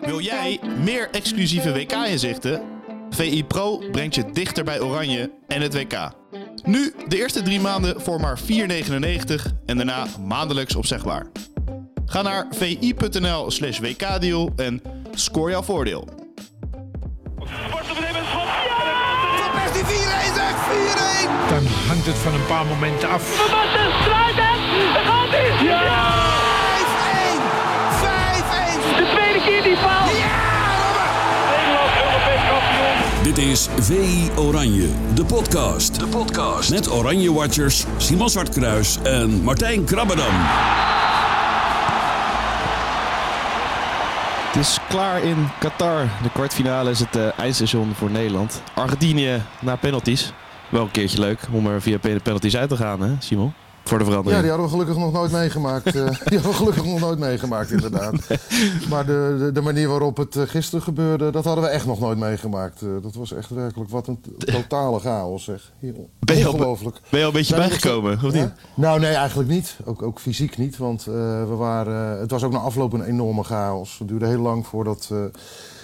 Wil jij meer exclusieve WK-inzichten? VI Pro brengt je dichter bij Oranje en het WK. Nu de eerste drie maanden voor maar 4,99 en daarna maandelijks opzegbaar. Ga naar vi.nl slash wkdeal en score jouw voordeel. Wordt op een gegeven moment schot. Ja! Van Persie 4-1 zeg, 4-1! Dan hangt het van een paar momenten af. Sluit gaat hij. Ja! Dit is VI Oranje, de podcast. De podcast. Met Oranje Watchers Simon Zwartkruis en Martijn Krabbedam. Het is klaar in Qatar. De kwartfinale is het eh, eindstation voor Nederland. Argentinië na penalties. Wel een keertje leuk om er via pen- penalties uit te gaan, hè, Simon? Voor de Ja, verandering. die hadden we gelukkig nog nooit meegemaakt. eh, die hadden we gelukkig nog nooit meegemaakt, inderdaad. Maar de, de, de manier waarop het eh, gisteren gebeurde, dat hadden we echt nog nooit meegemaakt. Eh, dat was echt werkelijk wat een totale chaos, zeg. Hier, Ben je al-. Ben je al een beetje Zijn bijgekomen, of niet? Ja? Nou, nee, eigenlijk niet. Ook, ook fysiek niet. Want we waren, het was ook na afloop een enorme chaos. Het duurde heel lang voordat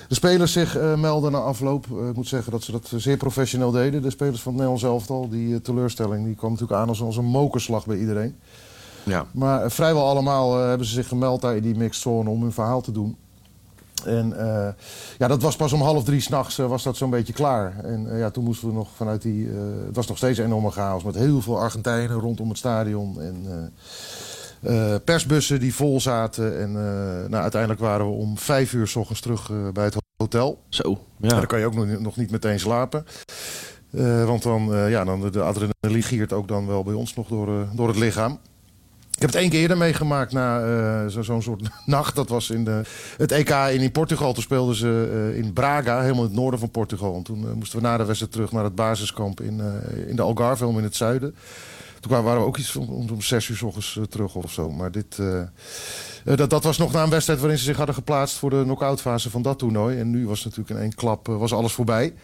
de spelers zich eh, melden na afloop. Eh, ik moet zeggen dat ze dat zeer professioneel deden. De spelers van het Nederlands elftal. Die eh, teleurstelling die kwam natuurlijk aan als, als een mokerslag bij iedereen. Ja. Maar eh, vrijwel allemaal eh, hebben ze zich gemeld daar in die mixed zone om hun verhaal te doen. En eh, ja, dat was pas om half drie s'nachts was dat zo'n beetje klaar. En eh, ja, toen moesten we nog vanuit die... eh, het was nog steeds enorme chaos met heel veel Argentijnen rondom het stadion. En eh, persbussen die vol zaten. En eh, nou, uiteindelijk waren we om vijf uur s ochtends terug eh, bij het hotel. Zo, Ja. Dan kan je ook nog, nog niet meteen slapen. Eh, want dan, eh, ja, dan de adrenaline giert ook dan wel bij ons nog door, eh, door het lichaam. Ik heb het één keer eerder meegemaakt na eh, zo- zo'n soort nacht. Dat was in de, het EK in, in Portugal. Toen speelden ze eh, in Braga, helemaal in het noorden van Portugal. En toen moesten we na de wedstrijd terug naar het basiskamp in, eh, in de Algarve, helemaal in het zuiden. Toen waren we ook iets om, om, zes uur s ochtends eh, terug of zo. Maar dit, eh, eh, dat, dat was nog na een wedstrijd waarin ze zich hadden geplaatst voor de knock-out fase van dat toernooi. En nu was natuurlijk in één klap was alles voorbij.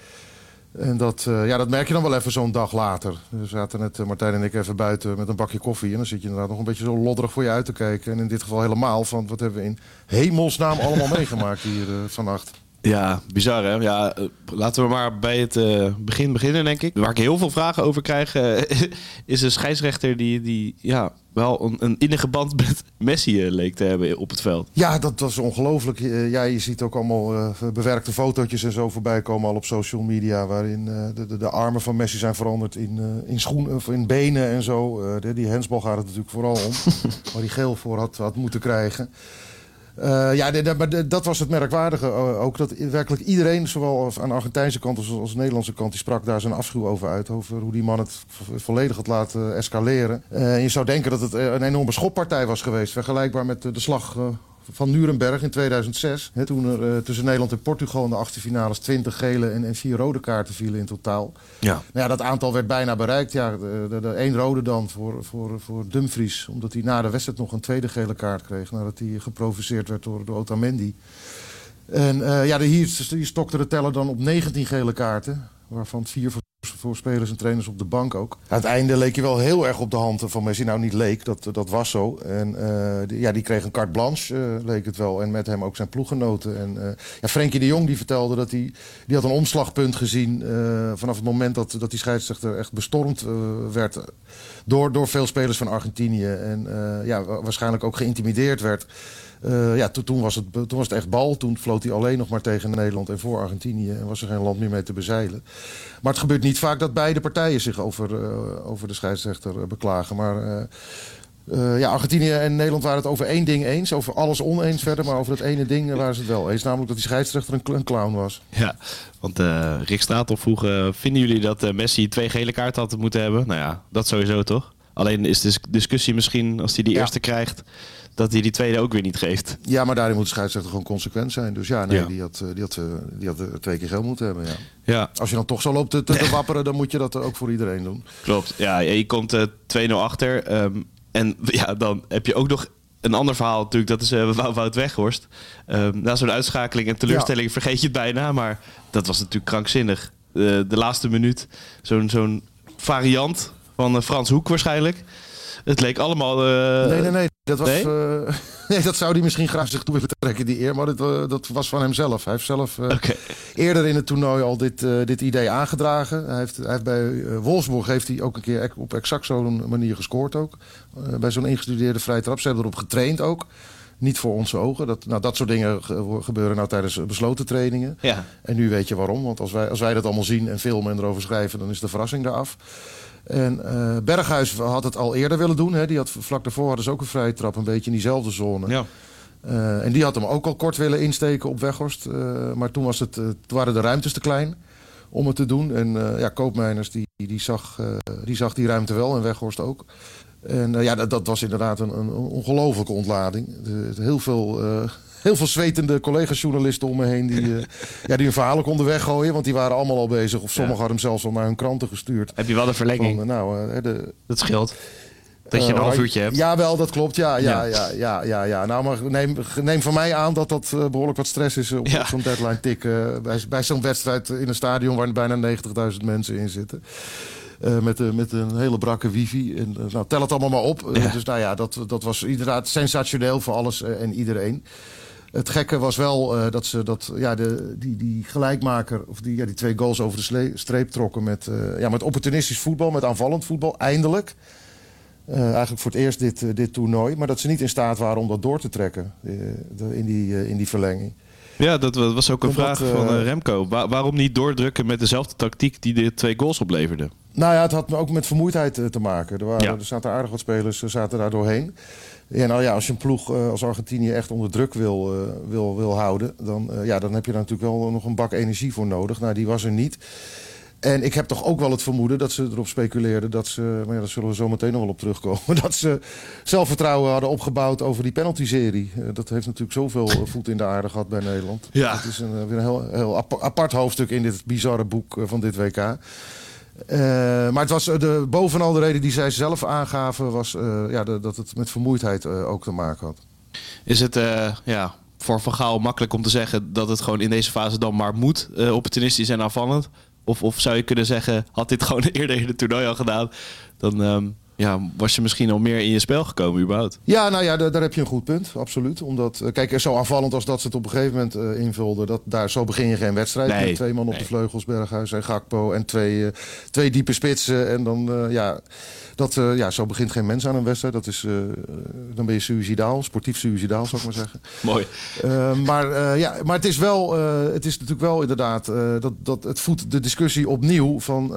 En dat, ja, dat merk je dan wel even zo'n dag later. We zaten net, Martijn en ik, even buiten met een bakje koffie. En dan zit je inderdaad nog een beetje zo lodderig voor je uit te kijken. En in dit geval helemaal van wat hebben we in hemelsnaam allemaal meegemaakt hier eh, vannacht. Ja, bizar hè. Ja, eh, laten we maar bij het eh, begin beginnen, denk ik. Waar ik heel veel vragen over krijg, eh, is een scheidsrechter die, die ja, wel een, een innige band met Messi leek te hebben op het veld. Ja, dat was ongelooflijk. Ja, je ziet ook allemaal bewerkte fotootjes en zo voorbij komen al op social media. Waarin de, de, de armen van Messi zijn veranderd in, in schoenen of in benen en zo. Die hensbal gaat het natuurlijk vooral om. waar hij geel voor had, had moeten krijgen. Eh, ja, maar dat was het merkwaardige. eh, ook dat werkelijk iedereen, zowel aan de Argentijnse kant als, als de Nederlandse kant, die sprak daar zijn afschuw over uit. Over hoe die man het vo- volledig had laten escaleren. Eh, en je zou denken dat het een enorme schoppartij was geweest. Vergelijkbaar met de slag van Nuremberg in 2006. Hè, toen er eh, tussen Nederland en Portugal in de achtste finales 20 gele en, en 4 rode kaarten vielen in totaal. Ja. Nou ja, dat aantal werd bijna bereikt. Ja, de, de, de één rode dan voor, voor, voor Dumfries. Omdat hij na de wedstrijd nog een tweede gele kaart kreeg. Nadat hij geprovoceerd werd door, door Otamendi. En eh, ja, de, hier, hier stokte de teller dan op 19 gele kaarten. Waarvan vier voor, voor spelers en trainers op de bank ook. Aan het einde leek je wel heel erg op de hand van Messi. Nou, niet leek, dat, dat was zo. En eh, die, ja, die kreeg een carte blanche, eh, leek het wel. En met hem ook zijn ploeggenoten. En eh, ja, Frenkie de Jong die vertelde dat hij... Die had een omslagpunt gezien vanaf het moment dat, dat die scheidsrechter echt bestormd werd... Door, door veel spelers van Argentinië. En ja, wa- waarschijnlijk ook geïntimideerd werd. Eh, ja, to- toen, was het, toen was het echt bal. Toen floot hij alleen nog maar tegen Nederland en voor Argentinië. En was er geen land meer mee te bezeilen. Maar het gebeurt niet vaak dat beide partijen zich over, eh, over de scheidsrechter eh, beklagen. Maar ja, Argentinië en Nederland waren het over één ding eens. Over alles oneens verder. Maar over dat ene ding waren ze het wel eens. Namelijk dat die scheidsrechter een, cl- een clown was. Ja, want eh, Rick Straathoff vroeg, eh, vinden jullie dat Messi twee gele kaarten had moeten hebben? Nou ja, dat sowieso toch? Alleen is de dis- discussie misschien, als hij die Ja. eerste krijgt, dat hij die tweede ook weer niet geeft. Ja, maar daarin moet de scheidsrechter gewoon consequent zijn. Dus ja, nee, Ja. die had, eh, die had, eh, die had eh, twee keer geel moeten hebben. Ja. Ja, Als je dan toch zo loopt te, te, te wapperen, dan moet je dat ook voor iedereen doen. klopt. Ja, je komt eh 2-0 achter. ehm, en ja, dan heb je ook nog een ander verhaal natuurlijk. Dat is eh Wout Weghorst. Ehm, na zo'n uitschakeling en teleurstelling vergeet je het bijna. Maar dat was natuurlijk krankzinnig. De laatste minuut, zo'n zo'n variant van Frans Hoek waarschijnlijk. Het leek allemaal... eh, Nee, nee, nee. Dat, was, nee? eh, nee, dat zou hij misschien graag zich toe willen trekken, die eer. Maar dat, eh, dat was van hemzelf. Hij heeft zelf eerder in het toernooi al dit, dit idee aangedragen. Hij heeft, hij heeft bij Wolfsburg heeft hij ook een keer op exact zo'n manier gescoord ook. Bij zo'n ingestudeerde vrije trap. Ze hebben erop getraind ook. Niet voor onze ogen. Dat, nou, dat soort dingen ge- gebeuren nou tijdens besloten trainingen. Ja. En nu weet je waarom. Want als wij, als wij dat allemaal zien en filmen en erover schrijven... dan is de verrassing eraf. En eh, Berghuis had het al eerder willen doen. Hè. Die had, vlak daarvoor hadden ze ook een vrije trap. Een beetje in diezelfde zone. Ja. Eh, en die had hem ook al kort willen insteken op Weghorst. Eh, maar toen, was het, toen waren de ruimtes te klein om het te doen. En ja, Koopmeiners die, die, zag, die zag die ruimte wel en Weghorst ook. En ja, dat, dat was inderdaad een, een ongelofelijke ontlading. Heel, veel, heel veel zwetende collega-journalisten om me heen... Die, eh, ja, die hun verhalen konden weggooien. Want die waren allemaal al bezig. Of sommigen hadden hem zelfs al naar hun kranten gestuurd. Heb je wel een Van, verlenging? eh, nou, eh, de, Dat scheelt. Dat je een half uurtje hebt. Ja, wel, dat klopt. Ja, ja, Ja. ja, ja, ja, ja. Nou, maar neem, neem van mij aan dat dat eh, behoorlijk wat stress is op, Ja. op zo'n deadline tik. eh, bij bij zo'n wedstrijd in een stadion waar bijna 90.000 mensen in zitten. Eh, met, met een hele brakke wifi. En, nou, tel het allemaal maar op. Ja. dus nou ja, dat, dat was inderdaad sensationeel voor alles en iedereen. Het gekke was wel eh, dat ze dat, ja, de, die, die gelijkmaker, of die, ja, die twee goals over de streep trokken met, eh, ja, met opportunistisch voetbal, met aanvallend voetbal, eindelijk. Eh, eigenlijk voor het eerst dit, dit toernooi. Maar dat ze niet in staat waren om dat door te trekken in, die, in die verlenging. Ja, dat wa- was ook een Omdat, vraag van Remco. Wa- waarom niet doordrukken met dezelfde tactiek die de twee goals opleverde? Nou ja, het had ook met vermoeidheid eh, te maken. Er, waren, Ja. er zaten aardig wat spelers eh, zaten daar doorheen. Ja, nou ja, als je een ploeg eh, als Argentinië echt onder druk wil, wil, wil houden... Dan, ja, dan heb je daar natuurlijk wel nog een bak energie voor nodig. Nou, die was er niet. En ik heb toch ook wel het vermoeden dat ze erop speculeerden... dat ze, maar ja, daar zullen we zo meteen nog wel op terugkomen... dat ze zelfvertrouwen hadden opgebouwd over die penalty-serie. Dat heeft natuurlijk zoveel voet in de aarde gehad bij Nederland. Ja. Het is een, weer een heel, heel apa- apart hoofdstuk in dit bizarre boek van dit WK. Eh, maar het was eh, de, bovenal de reden die zij zelf aangaven... was eh, ja, dat het met vermoeidheid ook te maken had. Is het ja, voor Van Gaal makkelijk om te zeggen dat het gewoon in deze fase dan maar moet, opportunistisch en aanvallend? Of, of zou je kunnen zeggen, had dit gewoon eerder in het toernooi al gedaan, dan ehm, ja, was je misschien al meer in je spel gekomen überhaupt? Ja, nou ja, daar, daar heb je een goed punt, absoluut. Omdat, eh, kijk, zo aanvallend als dat ze het op een gegeven moment eh, invulden... Dat, daar, zo begin je geen wedstrijd. Nee, Met twee man op de vleugels, Berghuis en Gakpo... en twee, eh, twee diepe spitsen. En dan, ja, dat, ja, zo begint geen mens aan een wedstrijd. Dat is, dan ben je suicidaal, sportief suicidaal, zou ik maar zeggen. Mooi. Maar, ja, maar het is wel, het is natuurlijk wel inderdaad, dat, dat het voedt de discussie opnieuw van.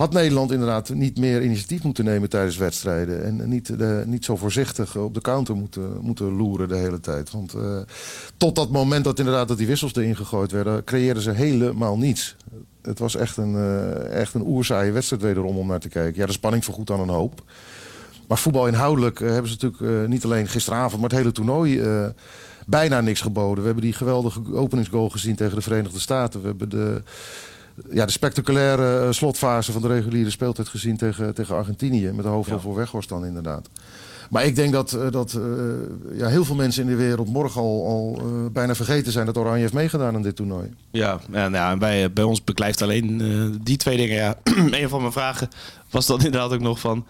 Had Nederland inderdaad niet meer initiatief moeten nemen tijdens wedstrijden? En niet, niet zo voorzichtig op de counter moeten, moeten loeren de hele tijd. Want eh, tot dat moment dat inderdaad dat die wissels erin gegooid werden, creëerden ze helemaal niets. Het was echt een, eh, echt een oerzaaie wedstrijd wederom om naar te kijken. Ja, de spanning vergoedt aan een hoop. Maar voetbal inhoudelijk eh, hebben ze natuurlijk niet alleen gisteravond, maar het hele toernooi bijna niks geboden. We hebben die geweldige openingsgoal gezien tegen de Verenigde Staten. We hebben de, ja, de spectaculaire eh, slotfase van de reguliere speeltijd gezien tegen, tegen Argentinië. Met de hoofdrol voor Weghorst dan inderdaad. Maar ik denk dat, eh, dat eh, ja, heel veel mensen in de wereld morgen al, al bijna vergeten zijn dat Oranje heeft meegedaan aan dit toernooi. Ja, en ja, en bij, bij ons beklijft alleen die twee dingen. Ja. een van mijn vragen was dan inderdaad ook nog van...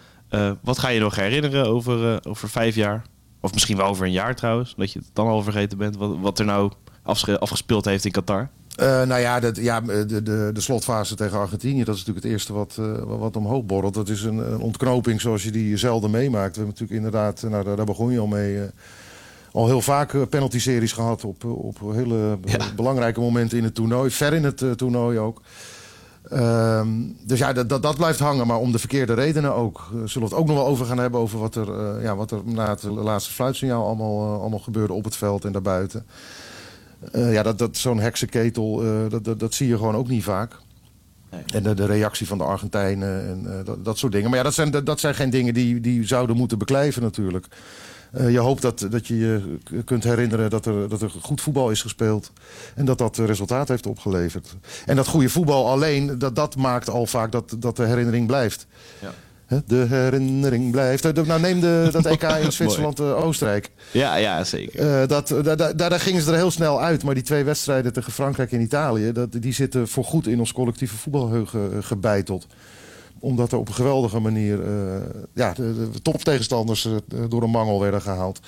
wat ga je nog herinneren over, over vijf jaar? Of misschien wel over een jaar trouwens. Dat je het dan al vergeten bent. Wat, wat er nou afge- afgespeeld heeft in Qatar. Eh, nou ja, dat, ja de, de, de slotfase tegen Argentinië, dat is natuurlijk het eerste wat, eh, wat omhoog borrelt. Dat is een, een ontknoping zoals je die zelden meemaakt. We hebben natuurlijk inderdaad, nou, daar, daar begon je al mee, eh, al heel vaak eh, penalty-series gehad op, op hele Ja. belangrijke momenten in het toernooi. Ver in het eh, toernooi ook. Ehm, dus ja, dat, dat, dat blijft hangen, maar om de verkeerde redenen ook. Eh, zullen we het ook nog wel over gaan hebben over wat er, eh, ja, wat er na het laatste fluitsignaal allemaal, eh, allemaal gebeurde op het veld en daarbuiten. Eh, ja, dat, dat, zo'n heksenketel, eh, dat, dat, dat zie je gewoon ook niet vaak. Nee. En de, de reactie van de Argentijnen en eh, dat, dat soort dingen. Maar ja, dat zijn, dat, dat zijn geen dingen die, die zouden moeten beklijven natuurlijk. Je hoopt dat, dat je je kunt herinneren dat er, dat er goed voetbal is gespeeld. En dat dat resultaat heeft opgeleverd. En dat goede voetbal alleen, dat, dat maakt al vaak dat, dat de herinnering blijft. Ja. De herinnering blijft. Eh, Nou, neem de, dat EK in Zwitserland-Oostenrijk. Ja, ja zeker. Eh, dat, daar, daar, daar gingen ze er heel snel uit. Maar die twee wedstrijden tegen Frankrijk en Italië... Dat, die zitten voorgoed in ons collectieve voetbalheugen eh, gebeiteld. Omdat er op een geweldige manier eh, ja, de, de toptegenstanders eh, door een mangel werden gehaald.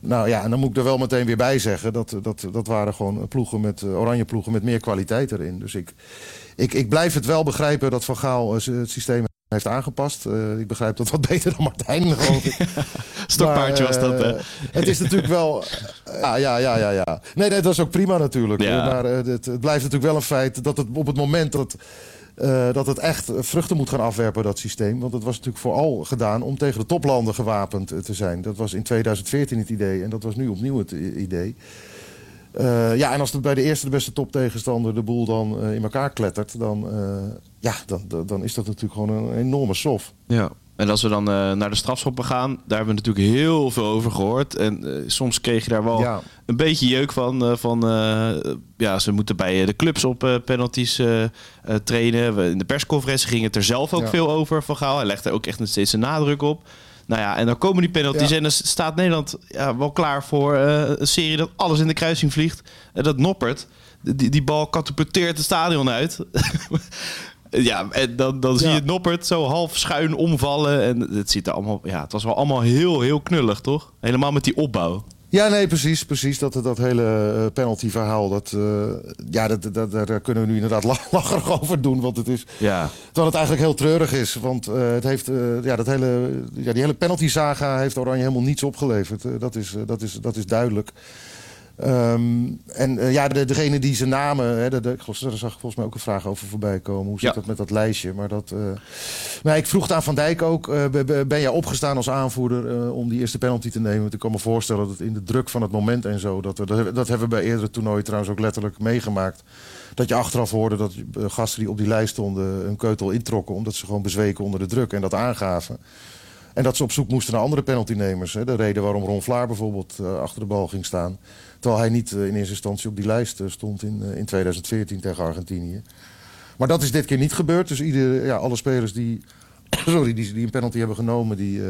Nou ja, en dan moet ik er wel meteen weer bij zeggen. Dat, dat, dat waren gewoon ploegen met eh, oranje ploegen met meer kwaliteit erin. Dus ik, ik, ik blijf het wel begrijpen dat Van Gaal eh, het systeem heeft aangepast. Eh, ik begrijp dat wat beter dan Martijn, geloof ik. Stokpaardje was dat, hè? eh, Het is natuurlijk wel... Ja, ja, ja, ja. ja. Nee, nee, dat is ook prima natuurlijk. Ja. Maar eh, het, het blijft natuurlijk wel een feit dat het op het moment dat... eh, dat het echt vruchten moet gaan afwerpen, dat systeem. Want het was natuurlijk vooral gedaan om tegen de toplanden gewapend eh, te zijn. Dat was in 2014 het idee en dat was nu opnieuw het idee. Eh, ja, en als het bij de eerste de beste toptegenstander de boel dan eh, in elkaar klettert... dan, eh, ja, dan, dan- dan is dat natuurlijk gewoon een enorme sof. Ja. En als we dan eh, naar de strafschoppen gaan, daar hebben we natuurlijk heel veel over gehoord. En eh, soms kreeg je daar wel Ja. een beetje jeuk van. eh, van ja, ze moeten bij de clubs op penalties trainen. We, in de persconferentie ging het er zelf ook Ja. veel over van Gaal. Hij legde er ook echt steeds een nadruk op. Nou ja, en dan komen die penalties Ja. en dan staat Nederland ja, wel klaar voor een serie dat alles in de kruising vliegt. En dat noppert. Die, die bal katapulteert het stadion uit. Ja, en dan, dan zie je Noppert zo half schuin omvallen. En het ziet er allemaal... Ja, het was wel allemaal heel, heel knullig, toch? Helemaal met die opbouw. Ja, nee, precies. precies dat, dat hele eh, penalty-verhaal, dat, eh, ja, dat, dat, daar- kunnen we nu inderdaad la- lacherig over doen. Want het is, Ja. terwijl het eigenlijk heel treurig is. Want eh, het heeft, ja, dat hele, ja, die hele penalty-saga heeft Oranje helemaal niets opgeleverd. Dat, is, dat, is, dat is duidelijk. Ehm, en eh, ja, de, degene die ze namen, hè, de, de, ik geloof- daar zag ik volgens mij ook een vraag over voorbij komen. Hoe zit Ja. dat met dat lijstje? Maar dat, maar ik vroeg het aan Van Dijk ook. eh, ben- jij opgestaan als aanvoerder om die eerste penalty te nemen? Want ik kan me voorstellen dat het in de druk van het moment en zo. Dat, we, dat, hebben- dat hebben we bij eerdere toernooien trouwens ook letterlijk meegemaakt. Dat je achteraf hoorde dat gasten die op die lijst stonden een keutel introkken. Omdat ze gewoon bezweken onder de druk en dat aangaven. En dat ze op zoek moesten naar andere penaltynemers. Hè. De reden waarom Ron Vlaar bijvoorbeeld eh, achter de bal ging staan. Terwijl hij niet eh, in eerste instantie op die lijst eh, stond in, eh, in 2014 tegen Argentinië. Maar dat is dit keer niet gebeurd. Dus ieder, ja, alle spelers die, sorry, die, die een penalty hebben genomen, die,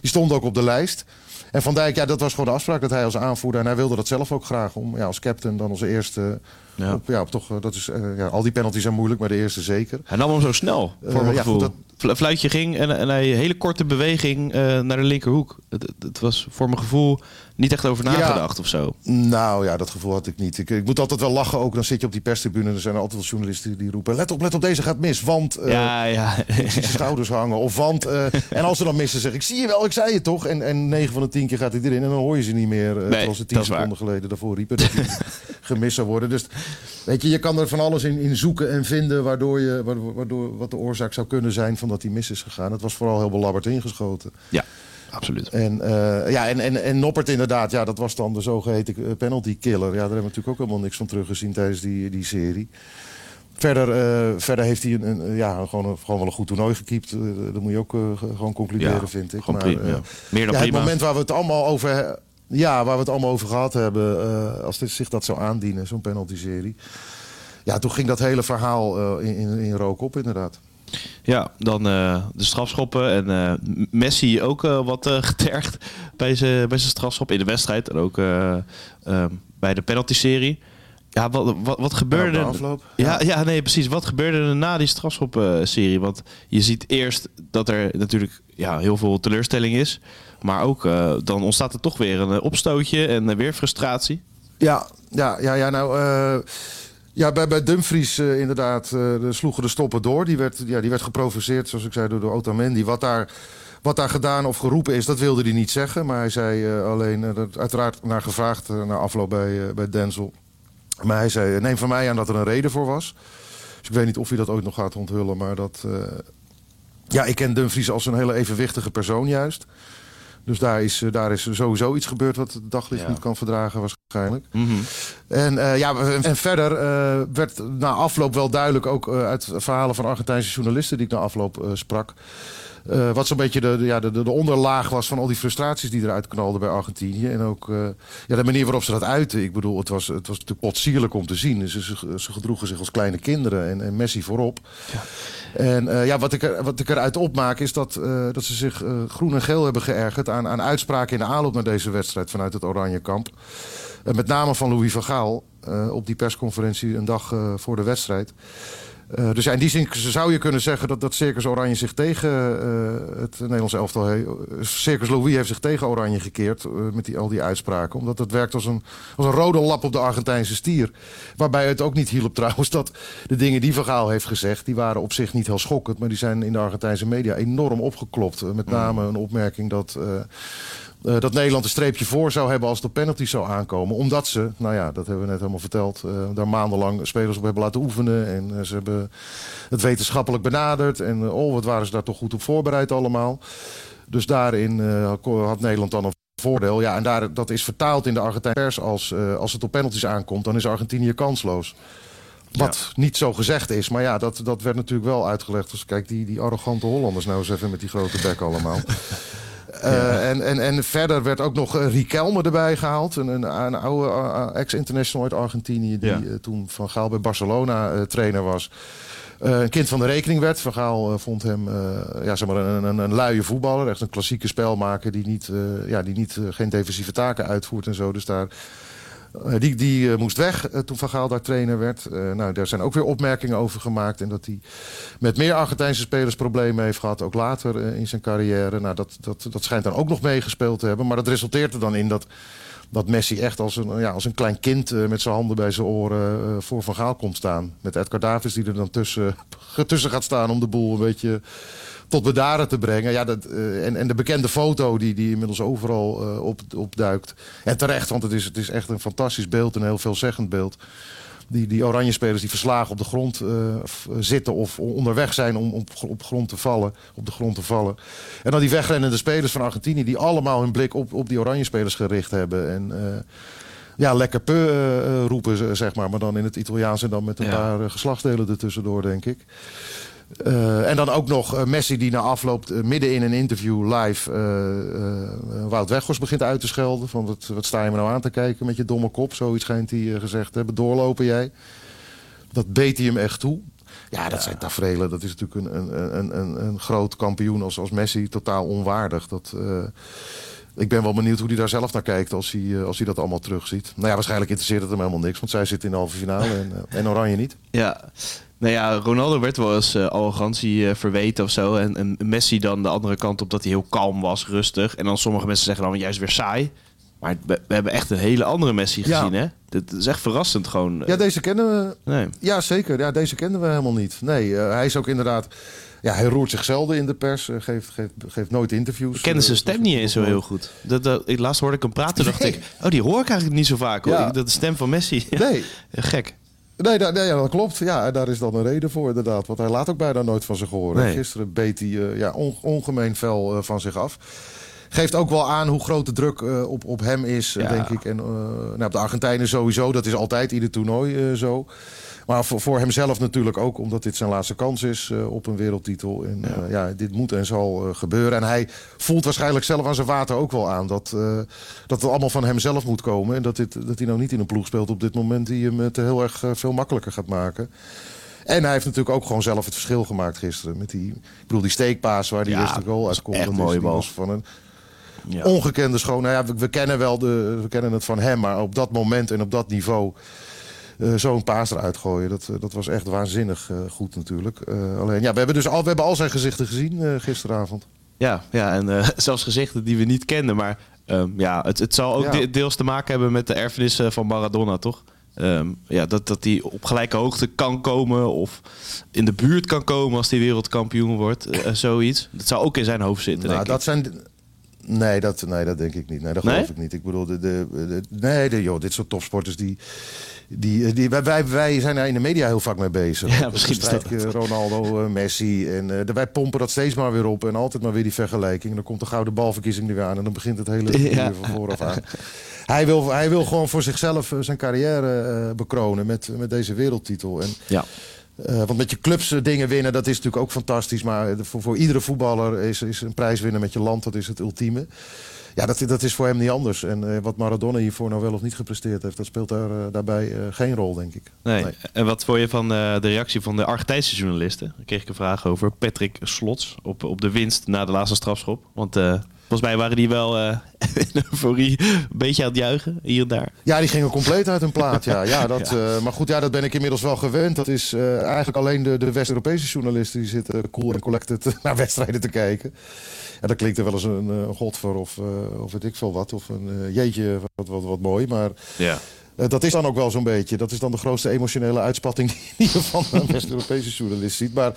die stonden ook op de lijst. En Van Dijk, ja, dat was gewoon de afspraak dat hij als aanvoerder... en hij wilde dat zelf ook graag om ja, als captain dan onze eerste... Ja. Op, ja, op toch, dat is, ja, al die penalties zijn moeilijk, maar de eerste zeker. Hij nam hem zo snel, voor mijn ja, goed, Fluitje ging en, en hij een hele korte beweging eh, naar de linkerhoek. Het, het- was voor mijn gevoel niet echt over Ja. nagedacht of zo. Nou ja, dat gevoel had ik niet. Ik, ik moet altijd wel lachen ook. Dan zit je op die perstribune en er zijn altijd wel journalisten die roepen... let op, let op, deze gaat mis, want... eh, ja, ja. Ik zie zijn schouders hangen. Of want. eh, en als ze dan missen, zeg ik: zie je wel, ik zei het toch. En, en 9 van de 10 keer gaat hij erin. En dan hoor je ze niet meer. terwijl ze 10 dat is waar. seconden geleden daarvoor riepen dat hij gemist zou worden. Dus weet je, je kan er van alles in, in zoeken en vinden. Waardoor je, waardoor, waardoor, wat de oorzaak zou kunnen zijn van dat hij mis is gegaan. Het was vooral heel belabberd ingeschoten. ja, absoluut. En, eh, ja, en, en, en Noppert inderdaad, ja, dat was dan de zogeheten eh, penalty killer. Ja, daar hebben we natuurlijk ook helemaal niks van teruggezien tijdens die, die serie. Verder, eh, verder heeft hij een, een, ja, gewoon, een, gewoon wel een goed toernooi gekiept. Dat moet je ook ge- gewoon concluderen, Ja, vind ik. Maar, prima, ja. Meer dan ja, het prima. moment waar we het allemaal over, ja, waar we het allemaal over gehad hebben, als dit, zich dat zou aandienen, zo'n penalty-serie. Ja, toen ging dat hele verhaal in, in, in rook op, inderdaad. Ja, dan eh, de strafschoppen. En eh, Messi ook eh, wat getergd bij zijn bij zijn strafschop in de wedstrijd. En ook bij de penalty-serie. Ja, wat, wat, wat gebeurde Ja, er? Ja, ja, nee, precies. Wat gebeurde er na die strafschop-serie? Want je ziet eerst dat er natuurlijk ja, heel veel teleurstelling is. Maar ook dan ontstaat er toch weer een opstootje en weer frustratie. Ja, ja, ja, ja nou... ja, bij, bij Dumfries eh, inderdaad de sloegen de stoppen door. Die werd, ja, die werd geprovoceerd, zoals ik zei, door de Otamendi. Wat daar, wat daar gedaan of geroepen is, dat wilde hij niet zeggen. Maar hij zei eh, alleen, dat uiteraard naar gevraagd na afloop bij, bij Denzel. Maar hij zei, neem van mij aan dat er een reden voor was. Dus ik weet niet of hij dat ooit nog gaat onthullen. Maar dat... ja, ik ken Dumfries als een hele evenwichtige persoon juist. Dus daar is, eh, daar is sowieso iets gebeurd wat het daglicht Ja. niet kan verdragen waarschijnlijk. En, eh, ja, en- en verder eh, werd na afloop wel duidelijk, ook uit verhalen van Argentijnse journalisten die ik na afloop sprak. Eh, wat zo'n beetje de, de, ja, de, de de onderlaag was van al die frustraties die eruit knalden bij Argentinië. En ook eh, ja, de manier waarop ze dat uiten. Ik bedoel, het was, het was natuurlijk potsierlijk om te zien. Ze, ze, ze gedroegen zich als kleine kinderen en, en Messi voorop. En eh, ja, wat, ik er, wat ik eruit opmaak is dat, dat ze zich groen en geel hebben geërgerd aan, aan uitspraken in de aanloop naar deze wedstrijd vanuit het Oranje kamp. Met name van Louis van Gaal op die persconferentie een dag voor de wedstrijd. Eh, dus ja, in die zin zou je kunnen zeggen dat, dat Circus Oranje zich tegen eh, het Nederlands elftal... He, Circus Louis heeft zich tegen Oranje gekeerd eh, met die, al die uitspraken. Omdat het werkt als een, als een rode lap op de Argentijnse stier. Waarbij het ook niet hielp trouwens dat de dingen die Van Gaal heeft gezegd... die waren op zich niet heel schokkend, maar die zijn in de Argentijnse media enorm opgeklopt. Met name een opmerking dat... Uh, dat Nederland een streepje voor zou hebben als de penalty zou aankomen. Omdat ze, nou ja, dat hebben we net helemaal verteld... Uh, daar maandenlang spelers op hebben laten oefenen. En uh, ze hebben het wetenschappelijk benaderd. En oh, wat waren ze daar toch goed op voorbereid allemaal. Dus daarin had Nederland dan een voordeel. Ja, en daar, dat is vertaald in de Argentijnse pers als... als het op penalties aankomt, dan is Argentinië kansloos. Wat ja. niet zo gezegd is. Maar ja, dat, dat werd natuurlijk wel uitgelegd. Dus kijk, die, die arrogante Hollanders nou eens even met die grote bek allemaal. Ja. en, en, en verder werd ook nog uh, Riquelme erbij gehaald. Een, een, een oude uh, ex-international uit Argentinië... die ja. toen Van Gaal bij Barcelona trainer was. een kind van de rekening werd. Van Gaal vond hem ja, zeg maar een, een, een luie voetballer. Echt een klassieke spelmaker die, niet, ja, die niet, geen defensieve taken uitvoert en zo. Dus daar... Uh, die die uh, moest weg uh, toen Van Gaal daar trainer werd. nou, daar zijn ook weer opmerkingen over gemaakt. En dat hij met meer Argentijnse spelers problemen heeft gehad. Ook later in zijn carrière. Nou, dat, dat, dat schijnt dan ook nog meegespeeld te hebben. Maar dat resulteert er dan in dat, dat Messi echt als een, ja, als een klein kind... met zijn handen bij zijn oren voor Van Gaal komt staan. Met Edgar Davids die er dan tussen, tussen gaat staan om de boel een beetje tot bedaren te brengen. Ja, dat, uh, en, en de bekende foto die, die inmiddels overal op, opduikt. En terecht, want het is, het is echt een fantastisch beeld. Een heel veelzeggend beeld. Die, die oranje spelers die verslagen op de grond uh, zitten of onderweg zijn om op, op, grond te vallen, op de grond te vallen. En dan die wegrennende spelers van Argentinië die allemaal hun blik op, op die oranje spelers gericht hebben. En ja, lekker peu uh, roepen, zeg maar. Maar dan in het Italiaans en dan met een ja. paar uh, geslachtsdelen ertussendoor, denk ik. Uh, en dan ook nog uh, Messi die na afloop uh, midden in een interview live Wout Weghorst begint uit te schelden. Van wat, wat sta je me nou aan te kijken met je domme kop? Zoiets schijnt hij gezegd te hebben. Doorlopen jij. Dat beet hij hem echt toe. Ja, dat zijn tafereelen. Dat is natuurlijk een, een, een, een, een groot kampioen als, als Messi totaal onwaardig. Dat, ik ben wel benieuwd hoe hij daar zelf naar kijkt als hij, als hij dat allemaal terugziet. Nou ja, waarschijnlijk interesseert het hem helemaal niks. Want zij zit in de halve finale en, en Oranje niet. Ja, nou ja, Ronaldo werd wel eens uh, arrogantie uh, verweten of zo. En, en, Messi dan de andere kant op dat hij heel kalm was, rustig. En dan sommige mensen zeggen dan juist weer saai. Maar we, we hebben echt een hele andere Messi gezien, ja. hè? Dat is echt verrassend gewoon. Ja, deze kennen we. Nee. Ja, zeker. Ja, deze kenden we helemaal niet. Nee, uh, hij is ook inderdaad... Ja, hij roert zich zelden in de pers. geeft, geeft, geeft nooit interviews. Ik kende zijn stem niet eens zo heel goed. Dat, dat, ik, laatst hoorde ik hem praten dacht nee. ik... Oh, die hoor ik eigenlijk niet zo vaak. Hoor. Ja. Dat de stem van Messi. Nee. Gek. Nee, dat, nee, dat klopt. Ja, daar is dan een reden voor inderdaad. Want hij laat ook bijna nooit van zich horen. Nee. Gisteren beet hij uh, ja, on, ongemeen fel uh, van zich af. Geeft ook wel aan hoe groot de druk uh, op, op hem is, ja. denk ik. En nou, op de Argentijnen sowieso. Dat is altijd ieder toernooi zo. Maar voor, voor hemzelf natuurlijk ook, omdat dit zijn laatste kans is op een wereldtitel. En ja. Ja dit moet en zal gebeuren. En hij voelt waarschijnlijk zelf aan zijn water ook wel aan dat, dat het allemaal van hemzelf moet komen. En dat, dit, dat hij nou niet in een ploeg speelt op dit moment die hem het heel erg veel makkelijker gaat maken. En hij heeft natuurlijk ook gewoon zelf het verschil gemaakt gisteren. Met die, ik bedoel, die steekpaas waar die ja, eerste goal uitkomt. Echt mooie bal. van een ja. ongekende schoon. Nou ja, we, we, kennen wel de, we kennen het van hem, maar op dat moment en op dat niveau uh, zo'n paas eruit gooien. Dat, dat was echt waanzinnig uh, goed natuurlijk. alleen, ja, we hebben dus al, we hebben al zijn gezichten gezien gisteravond. Ja, ja en zelfs gezichten die we niet kenden. Maar um, ja, het, het zal ook ja. de, deels te maken hebben met de erfenis van Maradona, toch? Um, ja, dat, dat die op gelijke hoogte kan komen of in de buurt kan komen als hij wereldkampioen wordt. zoiets. Dat zou ook in zijn hoofd zitten, nou, denk dat ik. Zijn, Nee, dat, nee, dat denk ik niet. Nee, dat geloof nee? ik niet. Ik bedoel, de, de, de, nee, de, joh, dit soort topsporters die. Die, die, wij, wij, zijn daar in de media heel vaak mee bezig. Ja, misschien is dat Ronaldo, uh, Messi. En uh, wij pompen dat steeds maar weer op. En altijd maar weer die vergelijking. En dan komt de gouden balverkiezing er weer aan. En dan begint het hele ja. van vooraf aan. Hij wil, hij wil gewoon voor zichzelf zijn carrière uh, bekronen met, met deze wereldtitel. En, ja. Uh, want met je clubs uh, dingen winnen, dat is natuurlijk ook fantastisch. Maar voor, voor iedere voetballer is, is een prijs winnen met je land, dat is het ultieme. Ja, dat, dat is voor hem niet anders. En uh, wat Maradona hiervoor nou wel of niet gepresteerd heeft, dat speelt daar, daarbij geen rol, denk ik. Nee. nee. En wat vond je van de reactie van de Argentijnse journalisten? Daar kreeg ik een vraag over. Patrick Slots op, op de winst na de laatste strafschop. Want Volgens mij waren die wel eh in euforie een beetje aan het juichen, hier en daar. Ja, die gingen compleet uit hun plaat. Ja, ja, dat, eh, maar goed, ja, dat ben ik inmiddels wel gewend. Dat is eh, eigenlijk alleen de, de West-Europese journalisten die zitten cool en collected naar wedstrijden te kijken. Ja, dan klinkt er wel eens een, een godver of, eh, of weet ik veel wat. Of een jeetje, wat, wat, wat mooi. Maar Ja. dat is dan ook wel zo'n beetje. Dat is dan de grootste emotionele uitspatting die je van een West-Europese journalist ziet. Maar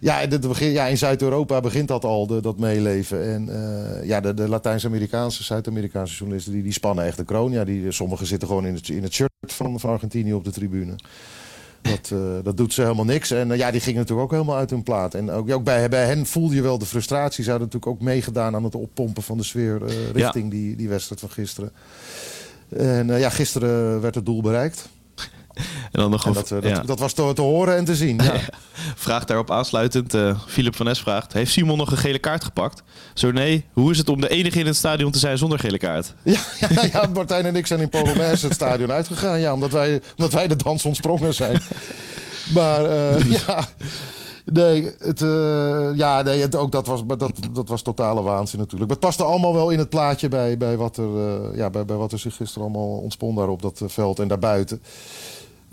ja, begin, ja, in Zuid-Europa begint dat al, de, dat meeleven. En eh, ja, de, de Latijns-Amerikaanse, Zuid-Amerikaanse journalisten, die, die spannen echt de kroon. Ja, die, sommigen zitten gewoon in het, in het shirt van, van Argentinië op de tribune. Dat, eh, dat doet ze helemaal niks. En eh, ja, die gingen natuurlijk ook helemaal uit hun plaat. En ook, ook bij, bij hen voelde je wel de frustratie. Ze hadden natuurlijk ook meegedaan aan het oppompen van de sfeer richting die, die wedstrijd van gisteren. En ja, gisteren werd het doel bereikt. En dan nog En dat, eh, dat, was te, te horen en te zien. Ja. vraag daarop aansluitend. eh Philip van Es vraagt: Heeft Simon nog een gele kaart gepakt? Zo nee. Hoe is het om de enige in het stadion te zijn zonder gele kaart? Ja, ja, ja, Martijn en ik zijn in Polonaise het stadion uitgegaan. Ja, omdat wij, omdat wij de dans ontsprongen zijn. Maar eh, ja, nee, het, ja, nee het, ook dat was, maar dat, dat was totale waanzin natuurlijk. Maar het paste allemaal wel in het plaatje bij, bij, wat, er, ja, bij, bij wat er zich gisteren allemaal ontspon daar op dat veld en daarbuiten.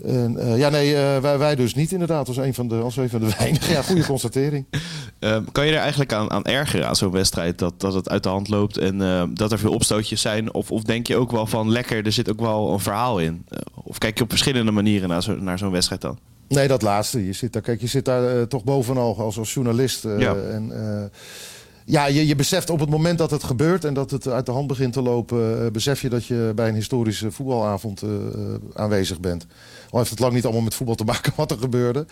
En, eh, ja, nee, eh, wij, wij dus niet inderdaad. Als een van de, als een van de weinigen. Ja, goede constatering. Ehm, kan je er eigenlijk aan, aan ergeren aan zo'n wedstrijd dat, dat het uit de hand loopt en ehm, dat er veel opstootjes zijn? Of, of denk je ook wel van lekker, er zit ook wel een verhaal in? Eh, of kijk je op verschillende manieren naar, zo, naar zo'n wedstrijd dan? Nee, dat laatste. Je zit daar, kijk, je zit daar eh, toch bovenal als, als journalist. eh, Ja. En, eh, ja, je, je beseft op het moment dat het gebeurt en dat het uit de hand begint te lopen, eh, besef je dat je bij een historische voetbalavond eh, eh, aanwezig bent. Al heeft het lang niet allemaal met voetbal te maken wat er gebeurde.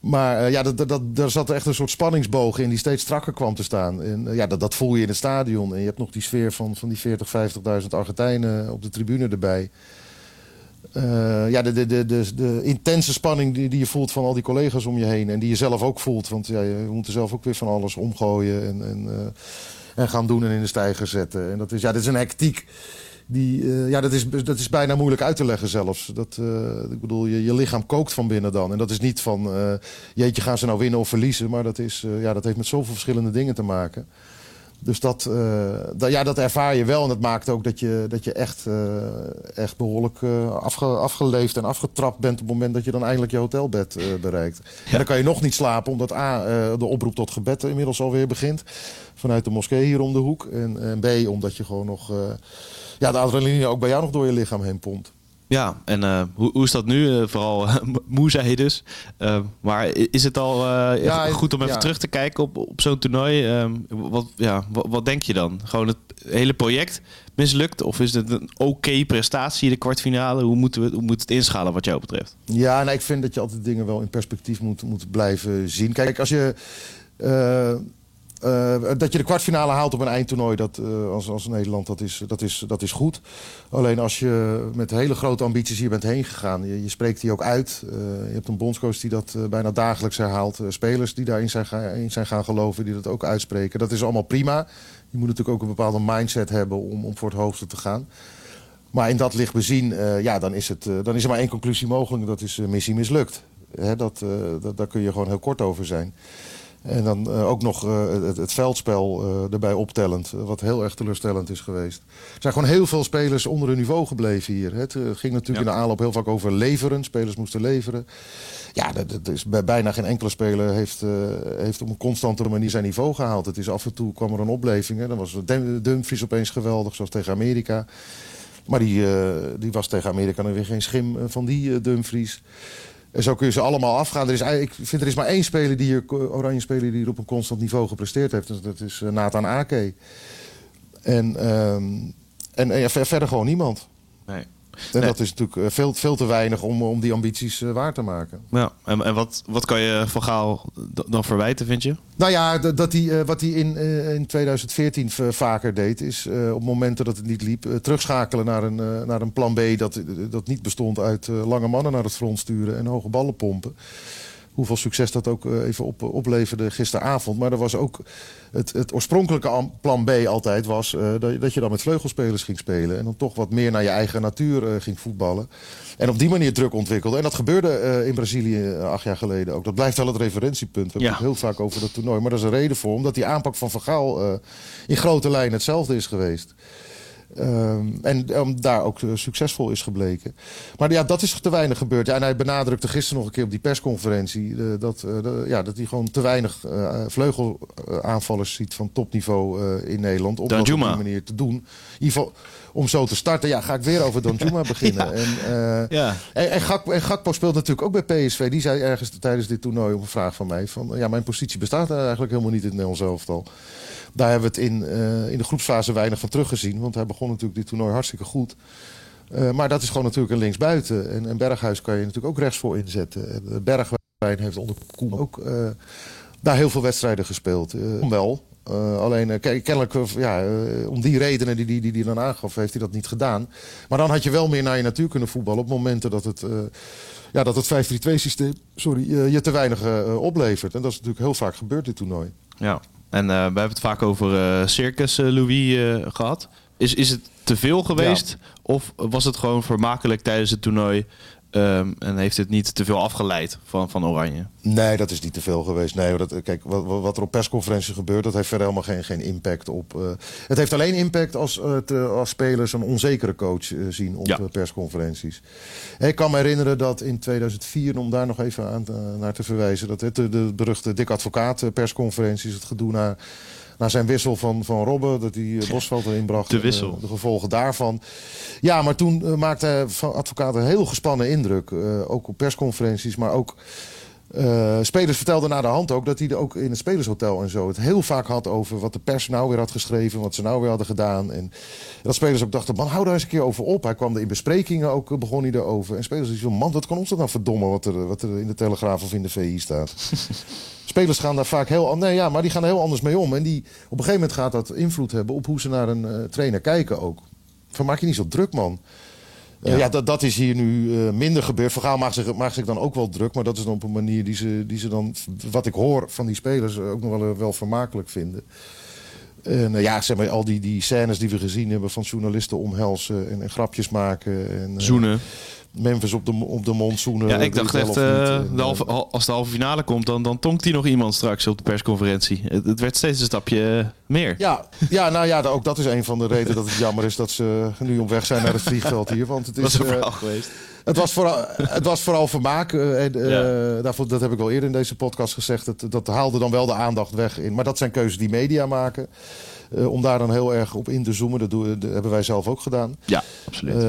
Maar ja, dat, dat, daar zat echt een soort spanningsboog in die steeds strakker kwam te staan. En ja, dat, dat voel je in het stadion. En je hebt nog die sfeer van, van die 40, 50.000 Argentijnen op de tribune erbij. Eh, ja, de, de, de, de, intense spanning die, die je voelt van al die collega's om je heen. En die je zelf ook voelt. Want ja, je moet er zelf ook weer van alles omgooien. En, en, eh, en gaan doen en in de stijger zetten. En dat is, ja, dat is een hectiek. Die, eh, ja, dat, is, dat is bijna moeilijk uit te leggen zelfs. Dat, ik bedoel, je, je lichaam kookt van binnen dan. En dat is niet van, jeetje, gaan ze nou winnen of verliezen. Maar dat, is, ja, dat heeft met zoveel verschillende dingen te maken. Dus dat, eh, dat, ja, dat ervaar je wel. En dat maakt ook dat je, dat je echt, eh, echt behoorlijk eh, afge, afgeleefd en afgetrapt bent... op het moment dat je dan eindelijk je hotelbed bereikt. En dan kan je nog niet slapen, omdat A, de oproep tot gebed inmiddels alweer begint. Vanuit de moskee hier om de hoek. En, en B, omdat je gewoon nog... ja, de adrenaline ook bij jou nog door je lichaam heen pompt. Ja, en eh, hoe, hoe is dat nu? Eh, vooral eh, moe zei je dus. Maar is het al Ja, goed om even ja. terug te kijken op, op zo'n toernooi? Ehm, wat, ja, wat, wat denk je dan? Gewoon het hele project mislukt? Of is het een oké prestatie, de kwartfinale? Hoe moeten we hoe moet het inschalen wat jou betreft? Ja, nou, ik vind dat je altijd dingen wel in perspectief moet, moet blijven zien. Kijk, als je. Eh, dat je de kwartfinale haalt op een eindtoernooi, dat, eh, als, als Nederland, dat is, dat, is, dat is goed. Alleen als je met hele grote ambities hier bent heen gegaan, je, spreekt die ook uit. Eh, je hebt een bondscoach die dat bijna dagelijks herhaalt. Spelers die daarin zijn, in zijn gaan geloven, die dat ook uitspreken. Dat is allemaal prima. Je moet natuurlijk ook een bepaalde mindset hebben om, om voor het hoogste te gaan. Maar in dat licht bezien, ja, dan, is het, dan is er maar één conclusie mogelijk. Dat is missie mislukt. Hè, dat, dat, daar kun je gewoon heel kort over zijn. En dan eh, ook nog eh, het, het veldspel eh, erbij optellend. wat heel erg teleurstellend is geweest. Er zijn gewoon heel veel spelers onder hun niveau gebleven hier. Het ging natuurlijk in de aanloop heel vaak over leveren. Spelers moesten leveren. Ja, dat, dat is bij bijna geen enkele speler heeft, heeft op een constantere manier zijn niveau gehaald. Het is af en toe kwam er een opleving. Hè. Dan was Dum- Dumfries opeens geweldig, zoals tegen Amerika. Maar die, die was tegen Amerika dan weer geen schim van die Dumfries. En zo kun je ze allemaal afgaan. Er is, ik vind er is maar één speler die hier, oranje speler die hier op een constant niveau gepresteerd heeft. Dat- is eh, Nathan Ake. En, ehm, en, en ja, ver- verder gewoon niemand. Nee. En Nee. dat is natuurlijk eh, veel, veel te weinig om, om die ambities eh, waar te maken. Ja, en, en wat, wat kan je Van Gaal dan verwijten, vind je? Nou ja, dat hij, eh, wat hij in, in 2014 v- vaker deed, is op momenten dat het niet liep, terugschakelen naar een, naar een plan B dat, dat niet bestond uit lange mannen naar het front sturen en hoge ballen pompen. Hoeveel succes dat ook eh, even op, opleverde gisteravond. Maar er was ook het, het oorspronkelijke plan B altijd was eh, dat, je- dat je dan met vleugelspelers ging spelen. En dan toch wat meer naar je eigen natuur eh, ging voetballen. En op die manier druk ontwikkelde. En dat gebeurde in Brazilië acht jaar geleden ook. Dat blijft wel het referentiepunt. We hebben het heel vaak over dat toernooi. Maar daar is een reden voor. Omdat die aanpak van Van Gaal eh, in grote lijnen hetzelfde is geweest. Ehm, en um, daar ook eh, succesvol is gebleken. Maar ja, dat is te weinig gebeurd. Ja, en hij benadrukte gisteren nog een keer op die persconferentie... eh, dat, de- ja, dat hij gewoon te weinig vleugelaanvallers ziet van topniveau in Nederland. Om dat op die manier te doen. In ieder geval om zo te starten. Ja, ga ik weer over Danjuma beginnen. En, Ja. en, en, Gakpo, en Gakpo speelt natuurlijk ook bij PSV. Die zei ergens tijdens dit toernooi op een vraag van mij... van ja, mijn positie bestaat eigenlijk helemaal niet in het Nederlands elftal. Daar hebben we het in, eh, in de groepsfase weinig van teruggezien. Want hij begon natuurlijk dit toernooi hartstikke goed. Eh, maar dat is gewoon natuurlijk een linksbuiten. En, en Berghuis kan je natuurlijk ook rechtsvoor inzetten. En eh, Bergwijn heeft onder Koen ook daar heel veel wedstrijden gespeeld. Wel. Alleen ke- kennelijk, ja, om die redenen die hij die, die dan aangaf, heeft hij dat niet gedaan. Maar dan had je wel meer naar je natuur kunnen voetballen op momenten dat het, ja, dat het 5-3-2 systeem sorry, je te weinig oplevert. En dat is natuurlijk heel vaak gebeurd dit toernooi. Ja, en eh, we hebben het vaak over eh, Circus eh, Louis eh, gehad. Is, is het te veel geweest? Of was het gewoon vermakelijk tijdens het toernooi? Ehm, en heeft het niet te veel afgeleid van, van Oranje? Nee, dat is niet te veel geweest. Nee, dat, kijk, wat, wat er op persconferenties gebeurt, dat heeft verder helemaal geen, geen impact op. eh, het heeft alleen impact als, eh, als spelers een onzekere coach eh, zien op Ja. persconferenties. Ik kan me herinneren dat in 2004, om daar nog even aan, naar te verwijzen, dat de, de beruchte Dick Advocaat persconferenties, het gedoe naar. Na zijn wissel van, van Robben, dat hij eh, Bosveld erin bracht. De en, wissel. eh, de gevolgen daarvan. Ja, maar toen eh, maakte advocaat een heel gespannen indruk. ook op persconferenties, maar ook spelers vertelden na de hand ook dat hij er ook in het spelershotel en zo het heel vaak had over wat de pers nou weer had geschreven, wat ze nou weer hadden gedaan. En dat spelers ook dachten, man, hou daar eens een keer over op. Hij kwam er in besprekingen ook, begon hij erover. En spelers die van, man, wat kan ons dat nou verdommen wat er, wat er in de Telegraaf of in de VI staat. spelers gaan daar vaak heel, an- nee, ja, maar die gaan er heel anders mee om. En die, op een gegeven moment gaat dat invloed hebben op hoe ze naar een eh, trainer kijken ook. Van maak je niet zo druk, man. Eh, ja, dat, dat is hier nu eh, minder gebeurd. Vergaal maakt zich, maakt zich dan ook wel druk. Maar dat is dan op een manier die ze, die ze dan, wat ik hoor van die spelers, ook nog wel, wel vermakelijk vinden. En eh, ja, zeg maar, al die, die scènes die we gezien hebben van journalisten omhelzen en, en grapjes maken. En, eh, Zoenen. Memphis op de, op de mond zoenen. Ja, ik dacht echt, eh, de halve, als de halve finale komt, dan, dan tonkt hij nog iemand straks op de persconferentie. Het, het werd steeds een stapje meer. Ja, ja, nou ja, ook dat is een van de redenen dat het jammer is dat ze nu op weg zijn naar het vliegveld hier. Want het Dat is, is een eh, verhaal geweest. Het was vooral, het was vooral vermaak. eh, en, eh, Ja. daarvoor, dat heb ik wel eerder in deze podcast gezegd. Dat, dat haalde dan wel de aandacht weg in. Maar dat zijn keuzes die media maken. Eh, om daar dan heel erg op in te zoomen. Dat, doen, dat hebben wij zelf ook gedaan. Ja, absoluut.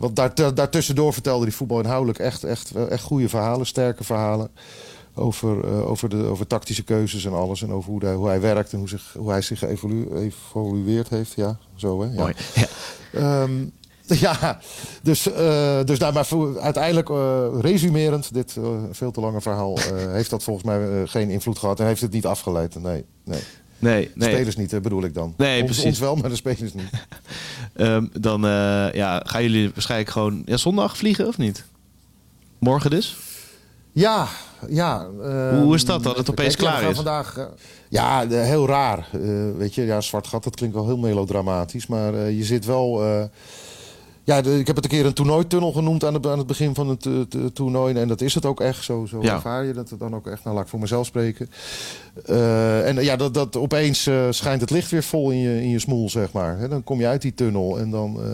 Want daar, daartussendoor vertelde die voetbal inhoudelijk echt, echt, echt goede verhalen. Sterke verhalen. Over, over, de, over tactische keuzes en alles. En over hoe, hij- hoe hij werkt en hoe, zich, hoe hij zich geëvolu- geëvolueerd heeft. Ja, zo hè. Ja. Mooi. Ja. Ehm, ja, dus, eh, dus daar maar voor, uiteindelijk, eh, resumerend, dit eh, veel te lange verhaal, heeft dat volgens mij geen invloed gehad en heeft het niet afgeleid. Nee, nee. Nee, nee. spelers niet, bedoel ik dan. Nee, ons, precies. ons wel, maar de spelers niet. Ehm, dan ja, gaan jullie waarschijnlijk gewoon ja, zondag vliegen of niet? Morgen dus? Ja, ja. ehm, Hoe is dat dat het opeens klaar is? Vandaag, ja, heel raar. Weet je, ja, zwart gat, dat klinkt wel heel melodramatisch. Maar je zit wel... eh, ja, de- ik heb het een keer een toernooitunnel genoemd aan, de, aan het begin van het eh, t- toernooi. En dat is het ook echt. Zo, zo Ja. ervaar je dat dan ook echt. Nou, laat ik voor mezelf spreken. Eh, en ja, dat, dat opeens eh, schijnt het licht weer vol in je, in je smoel, zeg maar. Dan kom je uit die tunnel. En dan, eh,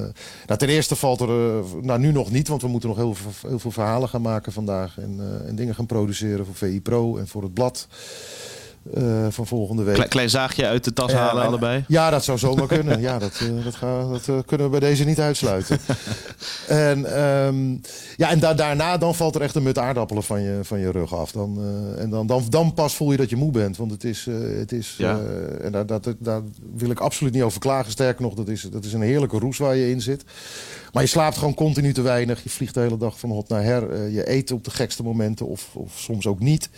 nou, ten eerste valt er, eh, nou nu nog niet, want we moeten nog heel, veel- heel veel verhalen gaan maken vandaag. En, eh, en dingen gaan produceren voor VI Pro en voor het blad eh, van volgende week. Klein, klein zaagje uit de tas halen en- allebei? Ja, dat zou zomaar kunnen. Ja, dat, eh, dat, dat eh, kunnen we bij deze niet uitsluiten. en ehm, ja, en da- daarna dan valt er echt een mut aardappelen van je, van je rug af. Dan, en dan, dan, dan pas voel je dat je moe bent. Want het is... het is Ja. en daar, dat, daar wil ik absoluut niet over klagen. Sterker nog, dat is, dat is een heerlijke roes waar je in zit. Maar je slaapt gewoon continu te weinig. Je vliegt de hele dag van hot naar her. Je eet op de gekste momenten of, of soms ook niet.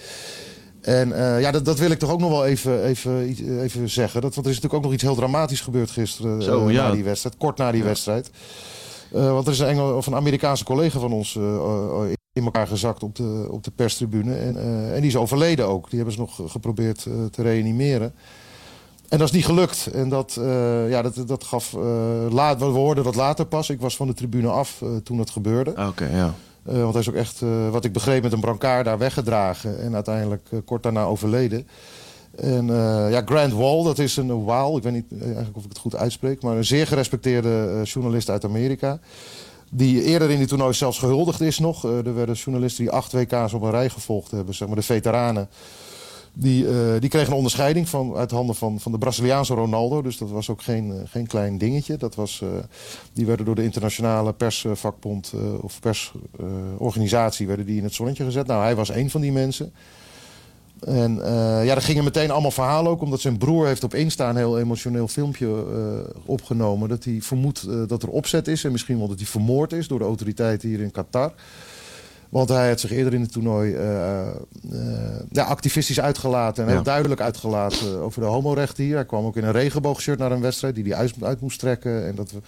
En eh, ja, dat, dat wil ik toch ook nog wel even, even, even zeggen. Dat, want er is natuurlijk ook nog iets heel dramatisch gebeurd gisteren Zo, eh, ja. na die wedstrijd. Kort na die wedstrijd. Eh, want er is een, Engel, of een Amerikaanse collega van ons in elkaar gezakt op de, op de perstribune. En, en die is overleden ook. Die hebben ze nog geprobeerd te reanimeren. En dat is niet gelukt. En dat, ja, dat, dat gaf laat, we hoorden dat later pas. Ik was van de tribune af toen het gebeurde. Oké, ja. Eh, want hij is ook echt, eh, wat ik begreep, met een brancard daar weggedragen. En uiteindelijk eh, kort daarna overleden. En ja, Grant Wall, dat is een waal. Ik weet niet eigenlijk of ik het goed uitspreek. Maar een zeer gerespecteerde journalist uit Amerika. Die eerder in die toernooi zelfs gehuldigd is nog. Er werden journalisten die acht WK's op een rij gevolgd hebben. Zeg maar de veteranen. Die, eh, die kregen een onderscheiding van, uit handen van, van de Braziliaanse Ronaldo. Dus dat was ook geen, eh, geen klein dingetje. Dat was, eh, die werden door de internationale persvakbond of persorganisatie werden die in het zonnetje gezet. Nou, hij was een van die mensen. En ja, er gingen meteen allemaal verhalen ook, omdat zijn broer heeft op Insta een heel emotioneel filmpje opgenomen. Dat hij vermoedt dat er opzet is en misschien wel dat hij vermoord is door de autoriteiten hier in Qatar. Want hij had zich eerder in het toernooi eh, eh, ja, activistisch uitgelaten en Ja. heel duidelijk uitgelaten over de homorechten hier. Hij kwam ook in een regenboogshirt naar een wedstrijd die hij uit, uit moest trekken. En dat er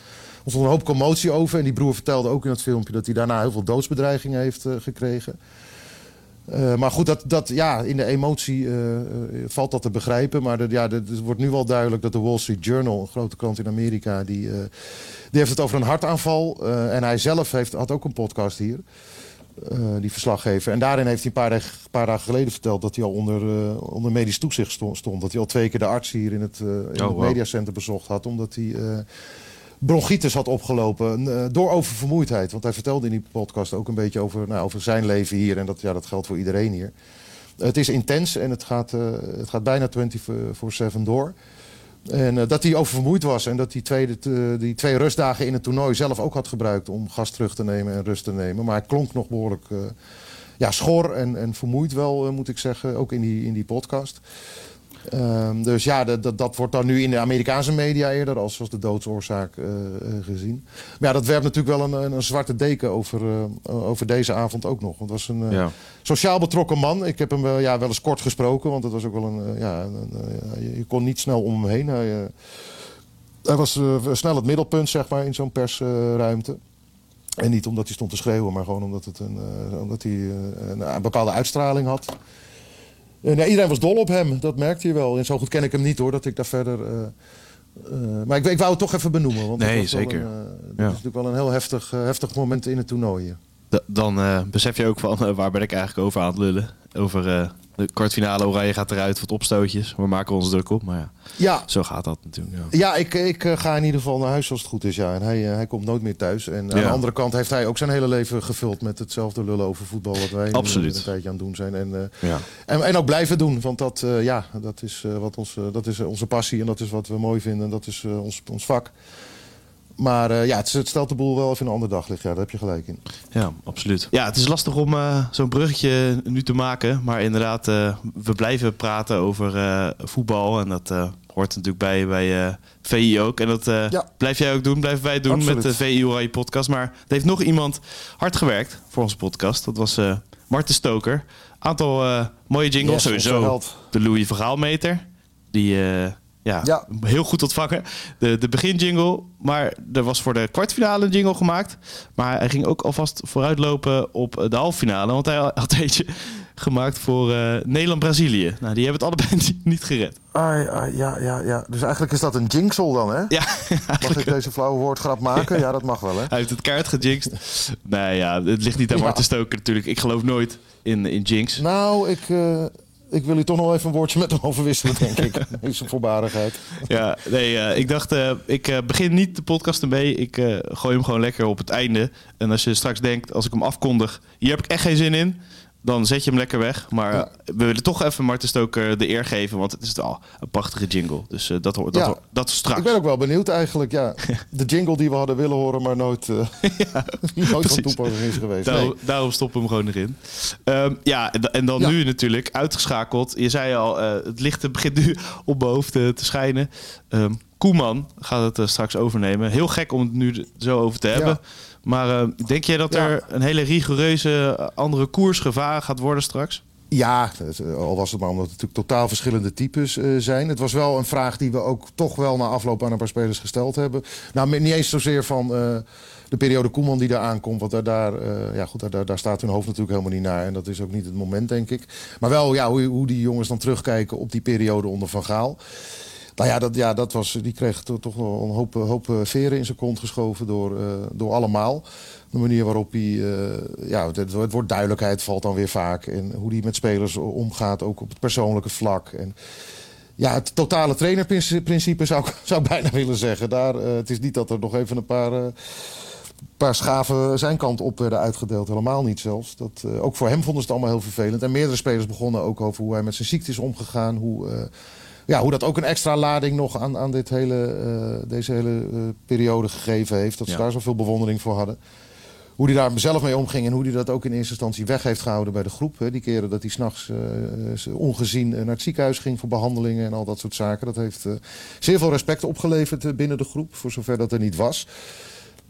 ontstond een hoop commotie over. En die broer vertelde ook in het filmpje dat hij daarna heel veel doodsbedreigingen heeft eh, gekregen. Maar goed, dat, dat, ja, in de emotie valt dat te begrijpen. Maar de, ja, het wordt nu wel duidelijk dat de Wall Street Journal, een grote krant in Amerika, die, die heeft het over een hartaanval. En hij zelf heeft, had ook een podcast hier, eh, die verslaggever. En daarin heeft hij een paar, dag- paar dagen geleden verteld dat hij al onder, eh, onder medisch toezicht sto- stond. Dat hij al twee keer de arts hier in het, eh, in het wow. mediacenter bezocht had, omdat hij... bronchitis had opgelopen door oververmoeidheid. Want hij vertelde in die podcast ook een beetje over, nou, over zijn leven hier. En dat, ja, dat geldt voor iedereen hier. Het is intens en het gaat, het gaat bijna 24-7 door. En eh, dat hij oververmoeid was en dat hij tweede, te- die twee rustdagen in het toernooi zelf ook had gebruikt om gas terug te nemen en rust te nemen. Maar hij klonk nog behoorlijk eh, ja, schor en, en vermoeid wel, eh, moet ik zeggen, ook in die, in die podcast. Ehm, dus ja, dat, dat, dat wordt dan nu in de Amerikaanse media eerder als, als de doodsoorzaak eh, eh, gezien. Maar ja, dat werpt natuurlijk wel een, een, een zwarte deken over, eh, over deze avond ook nog. Want het was een Ja. sociaal betrokken man. Ik heb hem wel, ja, wel eens kort gesproken, want het was ook wel een. ja, een, je, je kon niet snel om hem heen. Hij, hij was snel het middelpunt, zeg maar, in zo'n persruimte. En niet omdat hij stond te schreeuwen, maar gewoon omdat, het een, omdat hij een bepaalde uitstraling had. Ja, iedereen was dol op hem, dat merkte je wel. En zo goed ken ik hem niet hoor, dat ik daar verder. eh, eh, maar ik, ik wou het toch even benoemen. Want Nee, dat zeker. Een, eh, dat Ja. is natuurlijk wel een heel heftig, eh, heftig moment in het toernooi. Dan eh, besef je ook van eh, waar ben ik eigenlijk over aan het lullen. Over eh, de kwartfinale Oranje gaat eruit, wat opstootjes. We maken ons druk op, maar ja, Ja, zo gaat dat natuurlijk. Ja. Ja, ik, ik ga in ieder geval naar huis als het goed is. Ja. En hij, hij komt nooit meer thuis. En aan de andere kant heeft hij ook zijn hele leven gevuld met hetzelfde lullen over voetbal. Wat wij Absoluut. een tijdje aan het doen zijn. En, Ja. en, en ook blijven doen. Want dat, ja, dat, is, wat ons, dat is onze passie en dat is wat we mooi vinden. En dat is ons, ons vak. Maar eh, ja, het, het stelt de boel wel even in een ander daglicht. Ja, daar heb je gelijk in. Ja, absoluut. Ja, het is lastig om eh, zo'n bruggetje nu te maken. Maar inderdaad, eh, we blijven praten over eh, voetbal. En dat eh, hoort natuurlijk bij, bij eh, VI ook. En dat eh, Ja. blijf jij ook doen, blijven wij doen Absoluut. met de VI Oranje podcast. Maar er heeft nog iemand hard gewerkt voor onze podcast. Dat was eh Marten Stoker. Aantal eh, mooie jingles. Yes, Sowieso de Louis Vergaalmeter. Die... ja, Ja. heel goed ontvangen. De, de beginjingle. Maar er was voor de kwartfinale een jingle gemaakt. Maar hij ging ook alvast vooruitlopen op de halffinale. Want hij had eentje gemaakt voor eh, Nederland-Brazilië. Nou, die hebben het allebei niet gered. Ah, ja, ja, ja, ja. Dus eigenlijk is dat een jinxel dan, hè? Ja, Mag ik deze flauwe woordgrap maken? Ja, dat mag wel, hè? hij heeft het kaart gejinxed. nee, ja, het ligt niet aan Ja. Marten Stoker natuurlijk. Ik geloof nooit in, in jinx. Nou, ik, eh, ik wil u toch nog even een woordje met hem over wisselen, denk ik. Deze voorbarigheid. Ja, nee, eh, ik dacht, eh, ik eh, begin niet de podcast ermee. Ik gooi hem gewoon lekker op het einde. En als je straks denkt, als ik hem afkondig, hier heb ik echt geen zin in. Dan zet je hem lekker weg. Maar Ja. eh, we willen toch even Marten Stoker de eer geven. Want het is al een prachtige jingle. Dus eh, dat, hoort dat, Ja. hoort- dat straks. Ik ben ook wel benieuwd eigenlijk, ja. De jingle die we hadden willen horen, maar nooit, eh nooit van toepassing is geweest. Daarom, Nee. daarom stoppen we hem gewoon erin. Ehm, ja, en, en dan Ja. nu natuurlijk uitgeschakeld. Je zei al, eh, het licht begint nu op mijn hoofd eh, te schijnen. Ehm, Koeman gaat het eh, straks overnemen. Heel gek om het nu zo over te hebben. Maar eh, denk jij dat Ja. er een hele rigoureuze eh, andere koers gevaren gaat worden straks? Ja, eh, al was het maar omdat het natuurlijk totaal verschillende types zijn. Het was wel een vraag die we ook toch wel na afloop aan een paar spelers gesteld hebben. Nou, niet eens zozeer van... de periode Koeman die daar aankomt. Want daar, daar, ja, goed, daar, daar staat hun hoofd natuurlijk helemaal niet naar. En dat is ook niet het moment, denk ik. Maar wel ja, hoe, hoe die jongens dan terugkijken op die periode onder Van Gaal. Nou ja, dat, ja, dat was, die kreeg to- toch wel een hoop, hoop eh, veren in zijn kont geschoven door, eh, door allemaal. De manier waarop hij, eh, ja, het, woord duidelijkheid valt dan weer vaak. En hoe hij met spelers omgaat, ook op het persoonlijke vlak. En ja, het totale trainerprincipe zou ik, zou bijna willen zeggen. Daar, het is niet dat er nog even een paar, paar schaven zijn kant op werden uitgedeeld. Helemaal niet zelfs. Dat, ook voor hem vonden ze het allemaal heel vervelend. En meerdere spelers begonnen ook over hoe hij met zijn ziekte is omgegaan. Hoe, ja, hoe dat ook een extra lading nog aan, aan dit hele, eh, deze hele eh, periode gegeven heeft. Dat ze Ja. daar zoveel bewondering voor hadden. Hoe hij daar zelf mee omging en hoe hij dat ook in eerste instantie weg heeft gehouden bij de groep. Hè. Die keren dat hij s'nachts uh, ongezien naar het ziekenhuis ging voor behandelingen en al dat soort zaken. Dat heeft zeer veel respect opgeleverd binnen de groep, voor zover dat er niet was.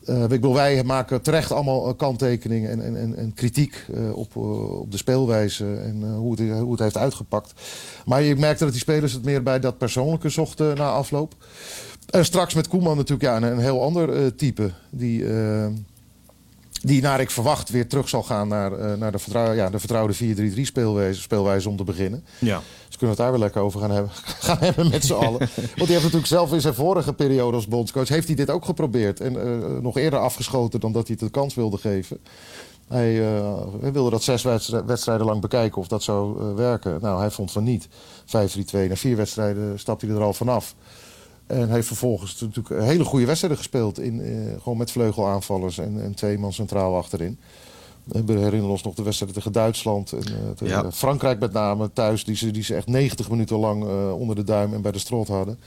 Uh, ik wij maken terecht allemaal uh, kanttekeningen en, en, en, kritiek uh, op, op de speelwijze en hoe het, hoe, het, heeft uitgepakt. Maar je merkte dat die spelers het meer bij dat persoonlijke zochten na afloop. En straks met Koeman natuurlijk ja, een, heel ander type. Die, die naar ik verwacht weer terug zal gaan naar, naar de, vertrouw, ja, de vertrouwde 4-3-3 speelwijze, speelwijze om te beginnen. Ja. Kunnen we het daar weer lekker over gaan hebben, gaan hebben met z'n allen. Want die heeft natuurlijk zelf in zijn vorige periode als bondscoach... heeft hij dit ook geprobeerd. En uh, nog eerder afgeschoten dan dat hij het de kans wilde geven. Hij, uh, hij wilde dat zes wedstrijden lang bekijken of dat zou uh, werken. Nou, hij vond van niet. 5-3-2. Na vier wedstrijden stapte hij er al vanaf. En heeft vervolgens natuurlijk hele goede wedstrijden gespeeld. In, gewoon met vleugelaanvallers en, en twee man centraal achterin. We herinneren ons nog de wedstrijd tegen Duitsland. En, uh, ja. Frankrijk met name thuis, die ze, die ze echt 90 minuten lang uh, onder de duim en bij de strot hadden.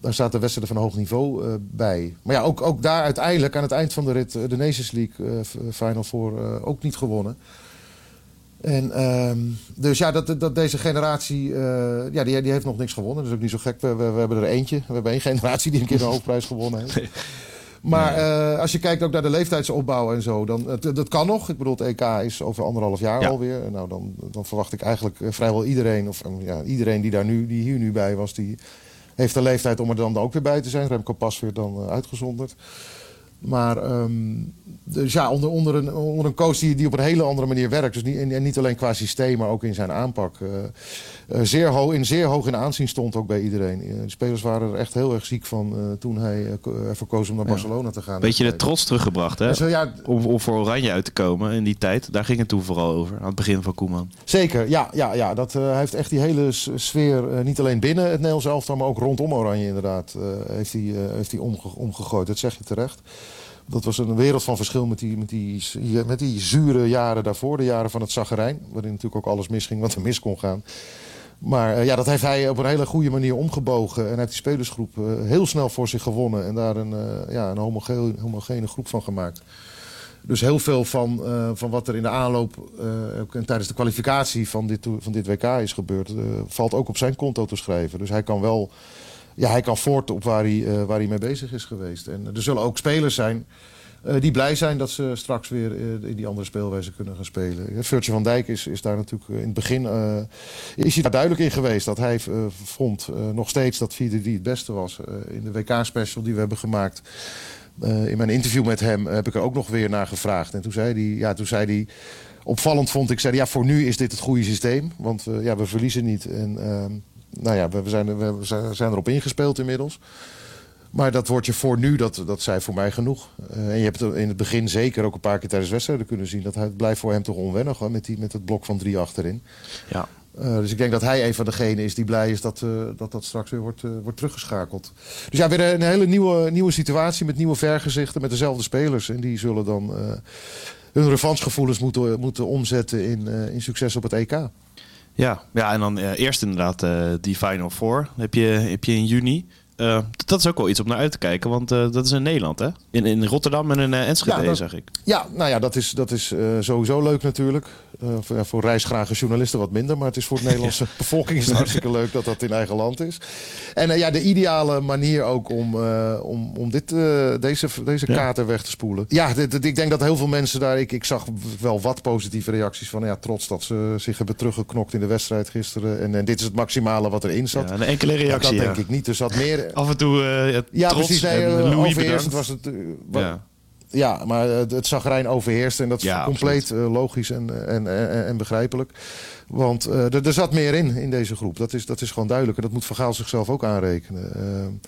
Daar zaten wedstrijden van hoog niveau uh, bij. Maar ja, ook, ook daar uiteindelijk aan het eind van de rit de Nations League Final Four ook niet gewonnen. En, uh, dus ja, dat, dat deze generatie, ja, die, die heeft nog niks gewonnen. Dat is ook niet zo gek. We, we, we hebben er eentje. We hebben één generatie die een keer een hoofdprijs gewonnen heeft. Maar uh, als je kijkt ook naar de leeftijdsopbouw en zo, dan het, dat kan nog. Ik bedoel, het EK is over anderhalf jaar Ja. alweer. Nou, dan, dan verwacht ik eigenlijk eh, vrijwel iedereen, of um, ja, iedereen die, daar nu, die hier nu bij was, die heeft de leeftijd om er dan ook weer bij te zijn. Remco Pas weer dan uitgezonderd. Maar um, dus ja, onder, onder, een, onder een coach die, die op een hele andere manier werkt. Dus niet, en, en niet alleen qua systeem, maar ook in zijn aanpak. Uh, zeer hoog, in zeer hoog in aanzien stond ook bij iedereen. Uh, de spelers waren er echt heel erg ziek van toen hij ervoor koos om naar Barcelona ja. te gaan. Beetje de trots teruggebracht, hè? Ja, om, om, voor Oranje uit te komen in die tijd. Daar ging het toen vooral over, aan het begin van Koeman. Zeker, ja. ja, ja dat, hij heeft die hele sfeer, niet alleen binnen het Nederlands elftal, maar ook rondom Oranje inderdaad, heeft hij, heeft hij omge omgegooid. Dat zeg je terecht. Dat was een wereld van verschil met die, met, die, met die zure jaren daarvoor. De jaren van het zaggerijn. Waarin natuurlijk ook alles misging wat er mis kon gaan. Maar uh, ja, dat heeft hij op een hele goede manier omgebogen. En heeft die spelersgroep uh, heel snel voor zich gewonnen. En daar een, uh, ja, een homogene, homogene groep van gemaakt. Dus heel veel van, van wat er in de aanloop en tijdens de kwalificatie van dit, van dit WK is gebeurd... valt ook op zijn konto te schrijven. Dus hij kan wel ja, hij kan voort op waar hij, waar hij mee bezig is geweest. En er zullen ook spelers zijn die blij zijn dat ze straks weer uh, in die andere speelwijze kunnen gaan spelen. Virtue van Dijk is, is daar natuurlijk in het begin is hij daar duidelijk in geweest. Dat hij vond nog steeds dat 4-3 het beste was. in de WK-special die we hebben gemaakt. in mijn interview met hem heb ik er ook nog weer naar gevraagd. En toen zei hij, ja, toen zei hij opvallend vond ik, zei ja, voor nu is dit het goede systeem. Want ja, we verliezen niet. En, ehm, nou ja, we zijn, we zijn erop ingespeeld inmiddels. Maar dat woordje voor nu, dat, dat zei voor mij genoeg. Uh, en je hebt in het begin zeker ook een paar keer tijdens wedstrijden kunnen zien... dat het blijft voor hem toch onwennig hoor, met, die, met het blok van drie achterin. Ja. Uh, dus ik denk dat hij een van degenen is die blij is dat uh, dat, dat straks weer wordt, wordt teruggeschakeld. Dus ja, weer een hele nieuwe, nieuwe situatie met nieuwe vergezichten... met dezelfde spelers. En die zullen dan hun revanchegevoelens moeten, moeten omzetten in, in succes op het EK. Ja, ja en dan uh, eerst inderdaad uh, die Final Four heb je, heb je in juni. Uh, dat is ook wel iets om naar uit te kijken, want dat is in Nederland, hè? In, in Rotterdam en in Enschede, ja, dat, zeg ik. Ja, nou ja, dat is, dat is sowieso leuk natuurlijk. voor, voor reisgrage journalisten wat minder, maar het is voor de Nederlandse bevolking is het hartstikke leuk dat dat in eigen land is. En ja, de ideale manier ook om, om, om dit, deze, deze Ja. kater weg te spoelen. Ja, dit, dit- ik denk dat heel veel mensen daar... Ik, ik zag wel wat positieve reacties van... Ja, trots dat ze zich hebben teruggeknokt in de wedstrijd gisteren. En, en dit is het maximale wat erin zat. Ja, een enkele Maar reactie, dat denk ja. ik niet. Er zat meer... Af en toe eh, Ja, trots precies. Nee, en eh, Louis was het... eh, wa- Ja. Ja, maar het, het zagrijn overheerst en dat is Ja, compleet logisch en, en, en, en begrijpelijk. Want er, er zat meer in, in deze groep. Dat is, dat is gewoon duidelijk. En dat moet Van Gaal zichzelf ook aanrekenen.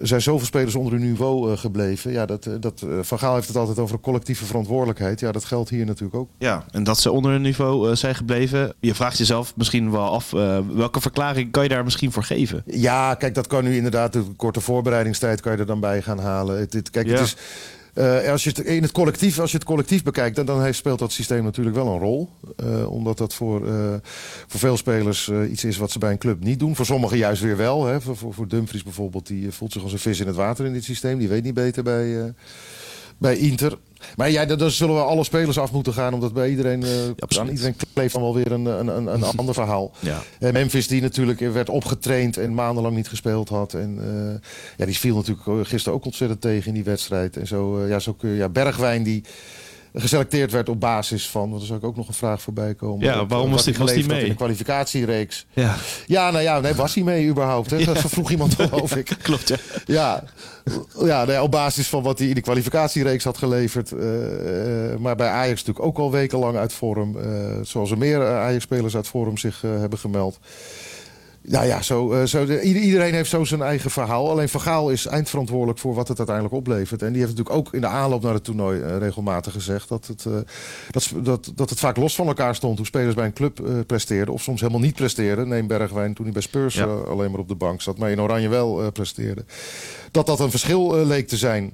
Er zijn zoveel spelers onder hun niveau eh, gebleven. Ja, dat, eh, dat, eh, Van Gaal heeft het altijd over een collectieve verantwoordelijkheid. Ja, dat geldt hier natuurlijk ook. Ja, en dat ze onder hun niveau zijn gebleven. Je vraagt jezelf misschien wel af, welke verklaring kan je daar misschien voor geven? Ja, kijk, dat kan nu inderdaad. De korte voorbereidingstijd kan je er dan bij gaan halen. Het, het- kijk, Ja. het is. Eh, als je het in het collectief, als je het collectief bekijkt, dan, dan heeft, speelt dat systeem natuurlijk wel een rol. Eh, omdat dat voor, eh, voor veel spelers iets is wat ze bij een club niet doen. Voor sommigen juist weer wel. Hè. Voor, voor, Dumfries bijvoorbeeld, die voelt zich als een vis in het water in dit systeem. Die weet niet beter bij, bij Inter. Maar ja, dan zullen we alle spelers af moeten gaan. Omdat bij iedereen, eh absoluut. aan iedereen kleeft dan wel weer een, een, een, een ander verhaal. Ja. En Memphis die natuurlijk werd opgetraind en maandenlang niet gespeeld had. En eh, ja, die viel natuurlijk gisteren ook ontzettend tegen in die wedstrijd. En zo, ja, zo kun je, ja, Bergwijn die geselecteerd werd op basis van, want er zou ik ook nog een vraag voorbij komen. Ja, Op, waarom eh, was die- was die mee? In de kwalificatiereeks. Ja, Ja, nou ja, nee, was hij mee überhaupt? Hè? Dat vroeg iemand geloof ik. klopt ja. Ja, ja nee, op basis van wat hij in de kwalificatiereeks had geleverd. eh, eh, maar bij Ajax natuurlijk ook al wekenlang uit vorm. eh, zoals er meer eh, Ajax-spelers uit vorm zich eh, hebben gemeld. Nou ja, zo, eh, zo de- ieder- iedereen heeft zo zijn eigen verhaal. Alleen Van Gaal is eindverantwoordelijk voor wat het uiteindelijk oplevert. En die heeft natuurlijk ook in de aanloop naar het toernooi eh, regelmatig gezegd... Dat het, eh, dat, dat, dat het vaak los van elkaar stond hoe spelers bij een club presteerden. Of soms helemaal niet presteerden. Neem Bergwijn toen hij bij Spurs Ja. alleen maar op de bank zat. Maar in Oranje wel presteerde. Dat dat een verschil leek te zijn...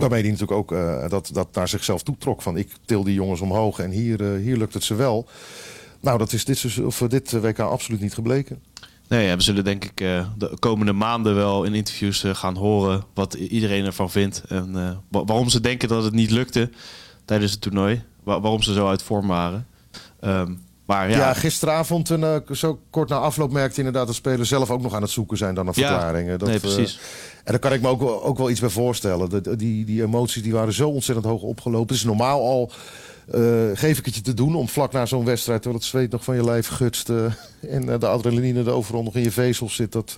Waarmee hij natuurlijk ook dat, dat naar zichzelf toetrok. Van ik til die jongens omhoog en hier, hier lukt het ze wel. Nou, dat is dit, of, dit WK absoluut niet gebleken. Nee, ja, we zullen denk ik eh, de komende maanden wel in interviews eh, gaan horen wat iedereen ervan vindt. En eh, wa- waarom ze denken dat het niet lukte tijdens het toernooi. Wa- waarom ze zo uit vorm waren. Ehm, maar ja, Ja, gisteravond, en, eh, zo kort na afloop, merkte inderdaad dat spelers zelf ook nog aan het zoeken zijn dan naar Ja, verklaringen. Dat, nee, precies. en daar kan ik me ook, wel- ook wel iets bij voorstellen. Die, die emoties die waren zo ontzettend hoog opgelopen. Het is normaal al. Eh, geef ik het je te doen om vlak na zo'n wedstrijd, terwijl het zweet nog van je lijf gutst eh, en eh, de adrenaline er overal nog in je vezels zit, dat,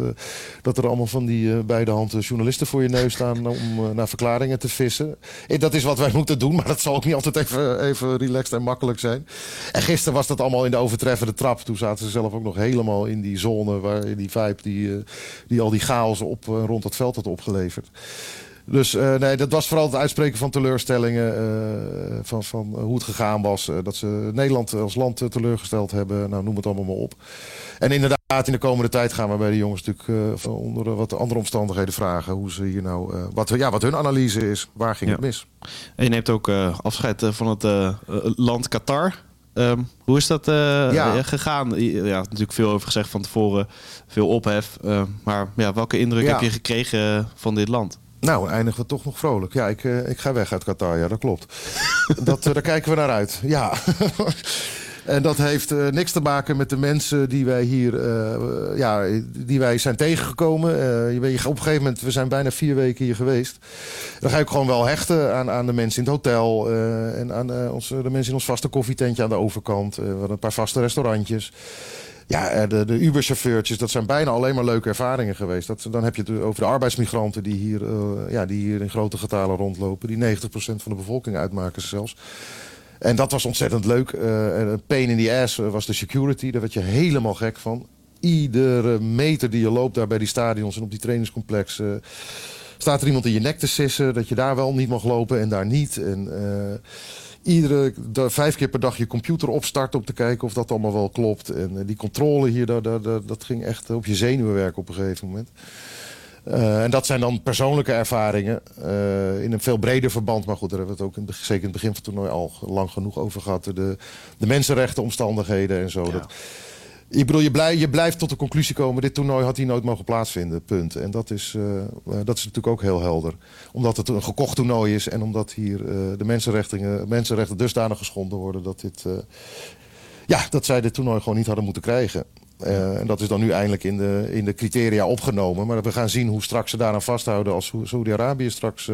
dat er allemaal van die beide handen journalisten voor je neus staan om naar verklaringen te vissen. Eh, dat is wat wij moeten doen, maar dat zal ook niet altijd even, even relaxed en makkelijk zijn. En gisteren was dat allemaal in de overtreffende trap. Toen zaten ze zelf ook nog helemaal in die zone, waar die vibe die, die al die chaos op, rond het veld had opgeleverd. Dus eh, nee, dat was vooral het uitspreken van teleurstellingen. eh, van van hoe het gegaan was. eh, dat ze Nederland als land eh, teleurgesteld hebben. Nou, noem het allemaal maar op. En inderdaad, in de komende tijd gaan we bij de jongens natuurlijk eh, onder eh, wat andere omstandigheden vragen. Hoe ze hier nou. eh, wat, ja, wat hun analyse is. Waar ging Ja. het mis? En je neemt ook eh, afscheid eh, van het eh, eh, land Qatar. Ehm, hoe is dat eh, Ja. eh, gegaan? Ja, natuurlijk veel over gezegd van tevoren, veel ophef. Eh, maar ja, welke indruk Ja. heb je gekregen eh, van dit land? Nou, eindigen we toch nog vrolijk. Ja, ik, eh, ik ga weg uit Qatar. Ja, dat klopt. dat, eh, daar kijken we naar uit. Ja. en dat heeft eh, niks te maken met de mensen die wij hier ja, die wij zijn tegengekomen. Je weet, op een gegeven moment, we zijn bijna vier weken hier geweest. Dan ga ik gewoon wel hechten aan, aan de mensen in het hotel. en aan onze, de mensen in ons vaste koffietentje aan de overkant. We hadden een paar vaste restaurantjes. Ja, eh, de, de Uber-chauffeurtjes, dat zijn bijna alleen maar leuke ervaringen geweest. Dat, dan heb je het over de arbeidsmigranten die hier, eh, ja, die hier in grote getalen rondlopen. Die 90% van de bevolking uitmaken zelfs. En dat was ontzettend leuk. Een pain in the ass was de security. Daar werd je helemaal gek van. Iedere meter die je loopt daar bij die stadions en op die trainingscomplexen... staat er iemand in je nek te sissen dat je daar wel niet mag lopen en daar niet. En iedere vijf keer per dag je computer opstarten om te kijken of dat allemaal wel klopt. En eh, die controle hier, dat, dat, ging echt op je zenuwen werken op een gegeven moment. Eh, en dat zijn dan persoonlijke ervaringen eh, in een veel breder verband. Maar goed, daar hebben we het ook in, zeker in het begin van het toernooi al lang genoeg over gehad. De, de mensenrechten, omstandigheden en zo. Dat, ik bedoel, je, blij, je blijft tot de conclusie komen... dit toernooi had hier nooit mogen plaatsvinden, punt. En dat is, eh, eh, dat is natuurlijk ook heel helder. Omdat het een gekocht toernooi is... en omdat hier eh, de mensenrechten, mensenrechten dusdanig geschonden worden... dat, dit, ja, dat zij dit toernooi gewoon niet hadden moeten krijgen. En dat is dan nu eindelijk in de, in de criteria opgenomen. Maar we gaan zien hoe strak ze daaraan vasthouden... als Saoedi-Arabië straks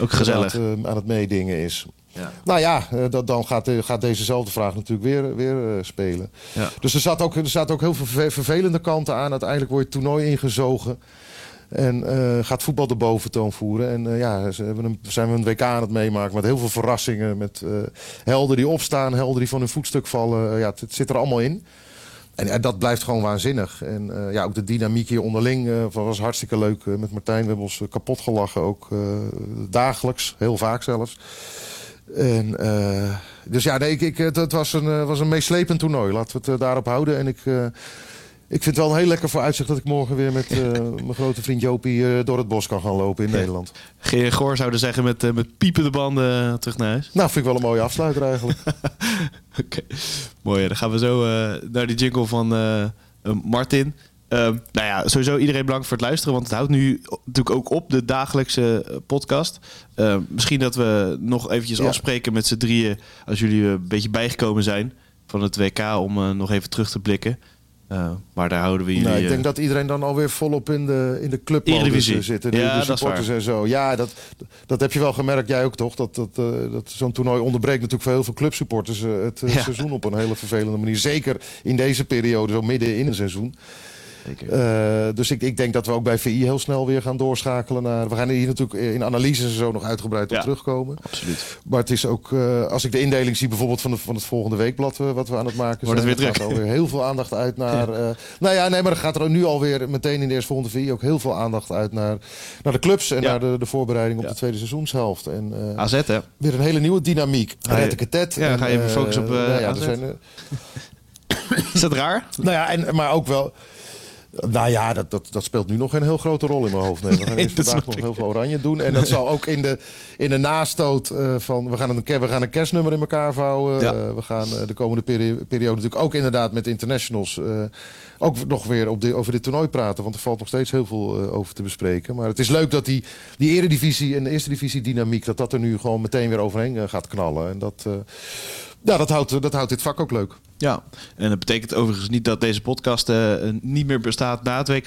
Ook gezellig. aan het, aan het meedingen is. Ja. Nou ja, eh, dat, dan gaat, eh, gaat dezezelfde vraag natuurlijk weer, weer eh, spelen. Ja. Dus er zaten ook, er zaten ook heel veel verve- vervelende kanten aan. Uiteindelijk word je het toernooi ingezogen. En gaat voetbal de boventoon voeren. En ja, ze hebben een, zijn we een WK aan het meemaken met heel veel verrassingen. Met helden die opstaan, helden die van hun voetstuk vallen. Ja, het, het zit er allemaal in. En ja, dat blijft gewoon waanzinnig. En ja, ook de dynamiek hier onderling was hartstikke leuk met Martijn. We hebben ons kapot gelachen, ook dagelijks, heel vaak zelfs. En, eh, dus ja, nee, ik, ik, het, het was, een, eh, was een meeslepend toernooi. Laten we het eh, daarop houden. En ik, eh, ik vind het wel een heel lekker vooruitzicht dat ik morgen weer met eh, mijn grote vriend Jopie eh, door het bos kan gaan lopen in Nederland. Geer Goor zouden zeggen met, eh, met piepende banden eh, terug naar huis. Nou, vind ik wel een mooie afsluiter eigenlijk. Oké, mooi. Dan gaan we zo eh, naar die jingle van eh, eh, Martin. Ehm, nou ja, sowieso iedereen bedankt voor het luisteren, want het houdt nu natuurlijk ook op de dagelijkse eh, podcast. Ehm, misschien dat we nog eventjes Ja. afspreken met z'n drieën, als jullie een beetje bijgekomen zijn van het WK, om eh, nog even terug te blikken. Eh, maar daar houden we jullie... Nou, ik denk eh, dat iedereen dan alweer volop in de, in de eh, zit. De, Ja, de supporters en zo. Ja, dat, dat heb je wel gemerkt. Jij ook toch? Dat, dat, eh, dat zo'n toernooi onderbreekt natuurlijk voor heel veel clubsupporters eh, het eh, Ja. seizoen op een hele vervelende manier. Zeker in deze periode, zo midden in een seizoen. Zeker. Eh, dus ik, ik denk dat we ook bij VI heel snel weer gaan doorschakelen naar. We gaan hier natuurlijk in analyses en zo nog uitgebreid op terugkomen. Absoluut. Maar het is ook, eh, als ik de indeling zie bijvoorbeeld van, de, van het volgende weekblad eh, wat we aan het maken Wordt zijn. het weer er alweer heel veel aandacht uit naar... nou ja, nee, maar er gaat er nu alweer meteen in de eerstvolgende VI ook heel veel aandacht uit naar, naar de clubs en Ja. naar de, de voorbereiding op de tweede seizoenshelft. En AZ, hè? weer een hele nieuwe dynamiek. Tet. ja, ga je even focussen op, nou ja, er zijn, Is dat raar? nou ja, en, maar ook wel... Nou ja, dat, dat, dat speelt nu nog geen heel grote rol in mijn hoofd. Nee, we gaan Nee, eerst dat vandaag nog heel veel oranje doen. En dat zal ook in de, in de nastoot eh, van... We gaan, een, we gaan een kerstnummer in elkaar vouwen. Ja. Eh, we gaan eh, de komende peri- periode natuurlijk ook inderdaad met internationals... ook nog weer op de, over dit toernooi praten. Want er valt nog steeds heel veel over te bespreken. Maar het is leuk dat die, die eredivisie en de eerste divisie dynamiek... dat dat er nu gewoon meteen weer overheen gaat knallen. En dat, ja, dat, houdt, dat houdt dit vak ook leuk. Ja, en dat betekent overigens niet dat deze podcast eh, niet meer bestaat na het WK.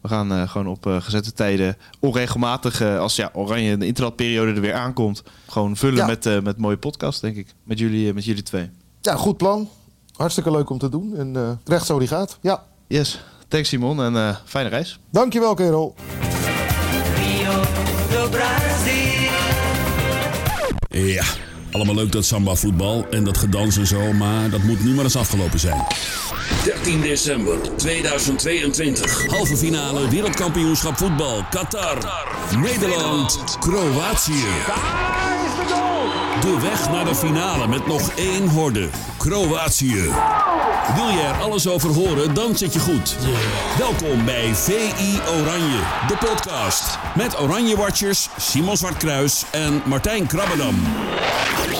We gaan eh, gewoon op eh, gezette tijden onregelmatig, eh, als ja, Oranje de interlandperiode er weer aankomt, gewoon vullen Ja. met, eh, met mooie podcast, denk ik. Met jullie, met jullie twee. Ja, goed plan. Hartstikke leuk om te doen. En eh recht zo die gaat. Ja. Yes, thanks Simon en eh, fijne reis. Dankjewel, kerel. Ja, allemaal leuk dat samba voetbal en dat gedans en zo, maar dat moet nu maar eens afgelopen zijn. 13 december 2022. Halve finale wereldkampioenschap voetbal Qatar. Nederland, Kroatië. De weg naar de finale met nog één horde. Kroatië. Wil je er alles over horen, dan zit je goed. Welkom bij VI Oranje, de podcast. Met Oranje Watchers Simon Zwartkruis en Martijn Krabbedam.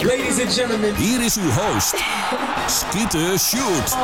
Ladies and gentlemen. Hier is uw host, Skeeter Shoot.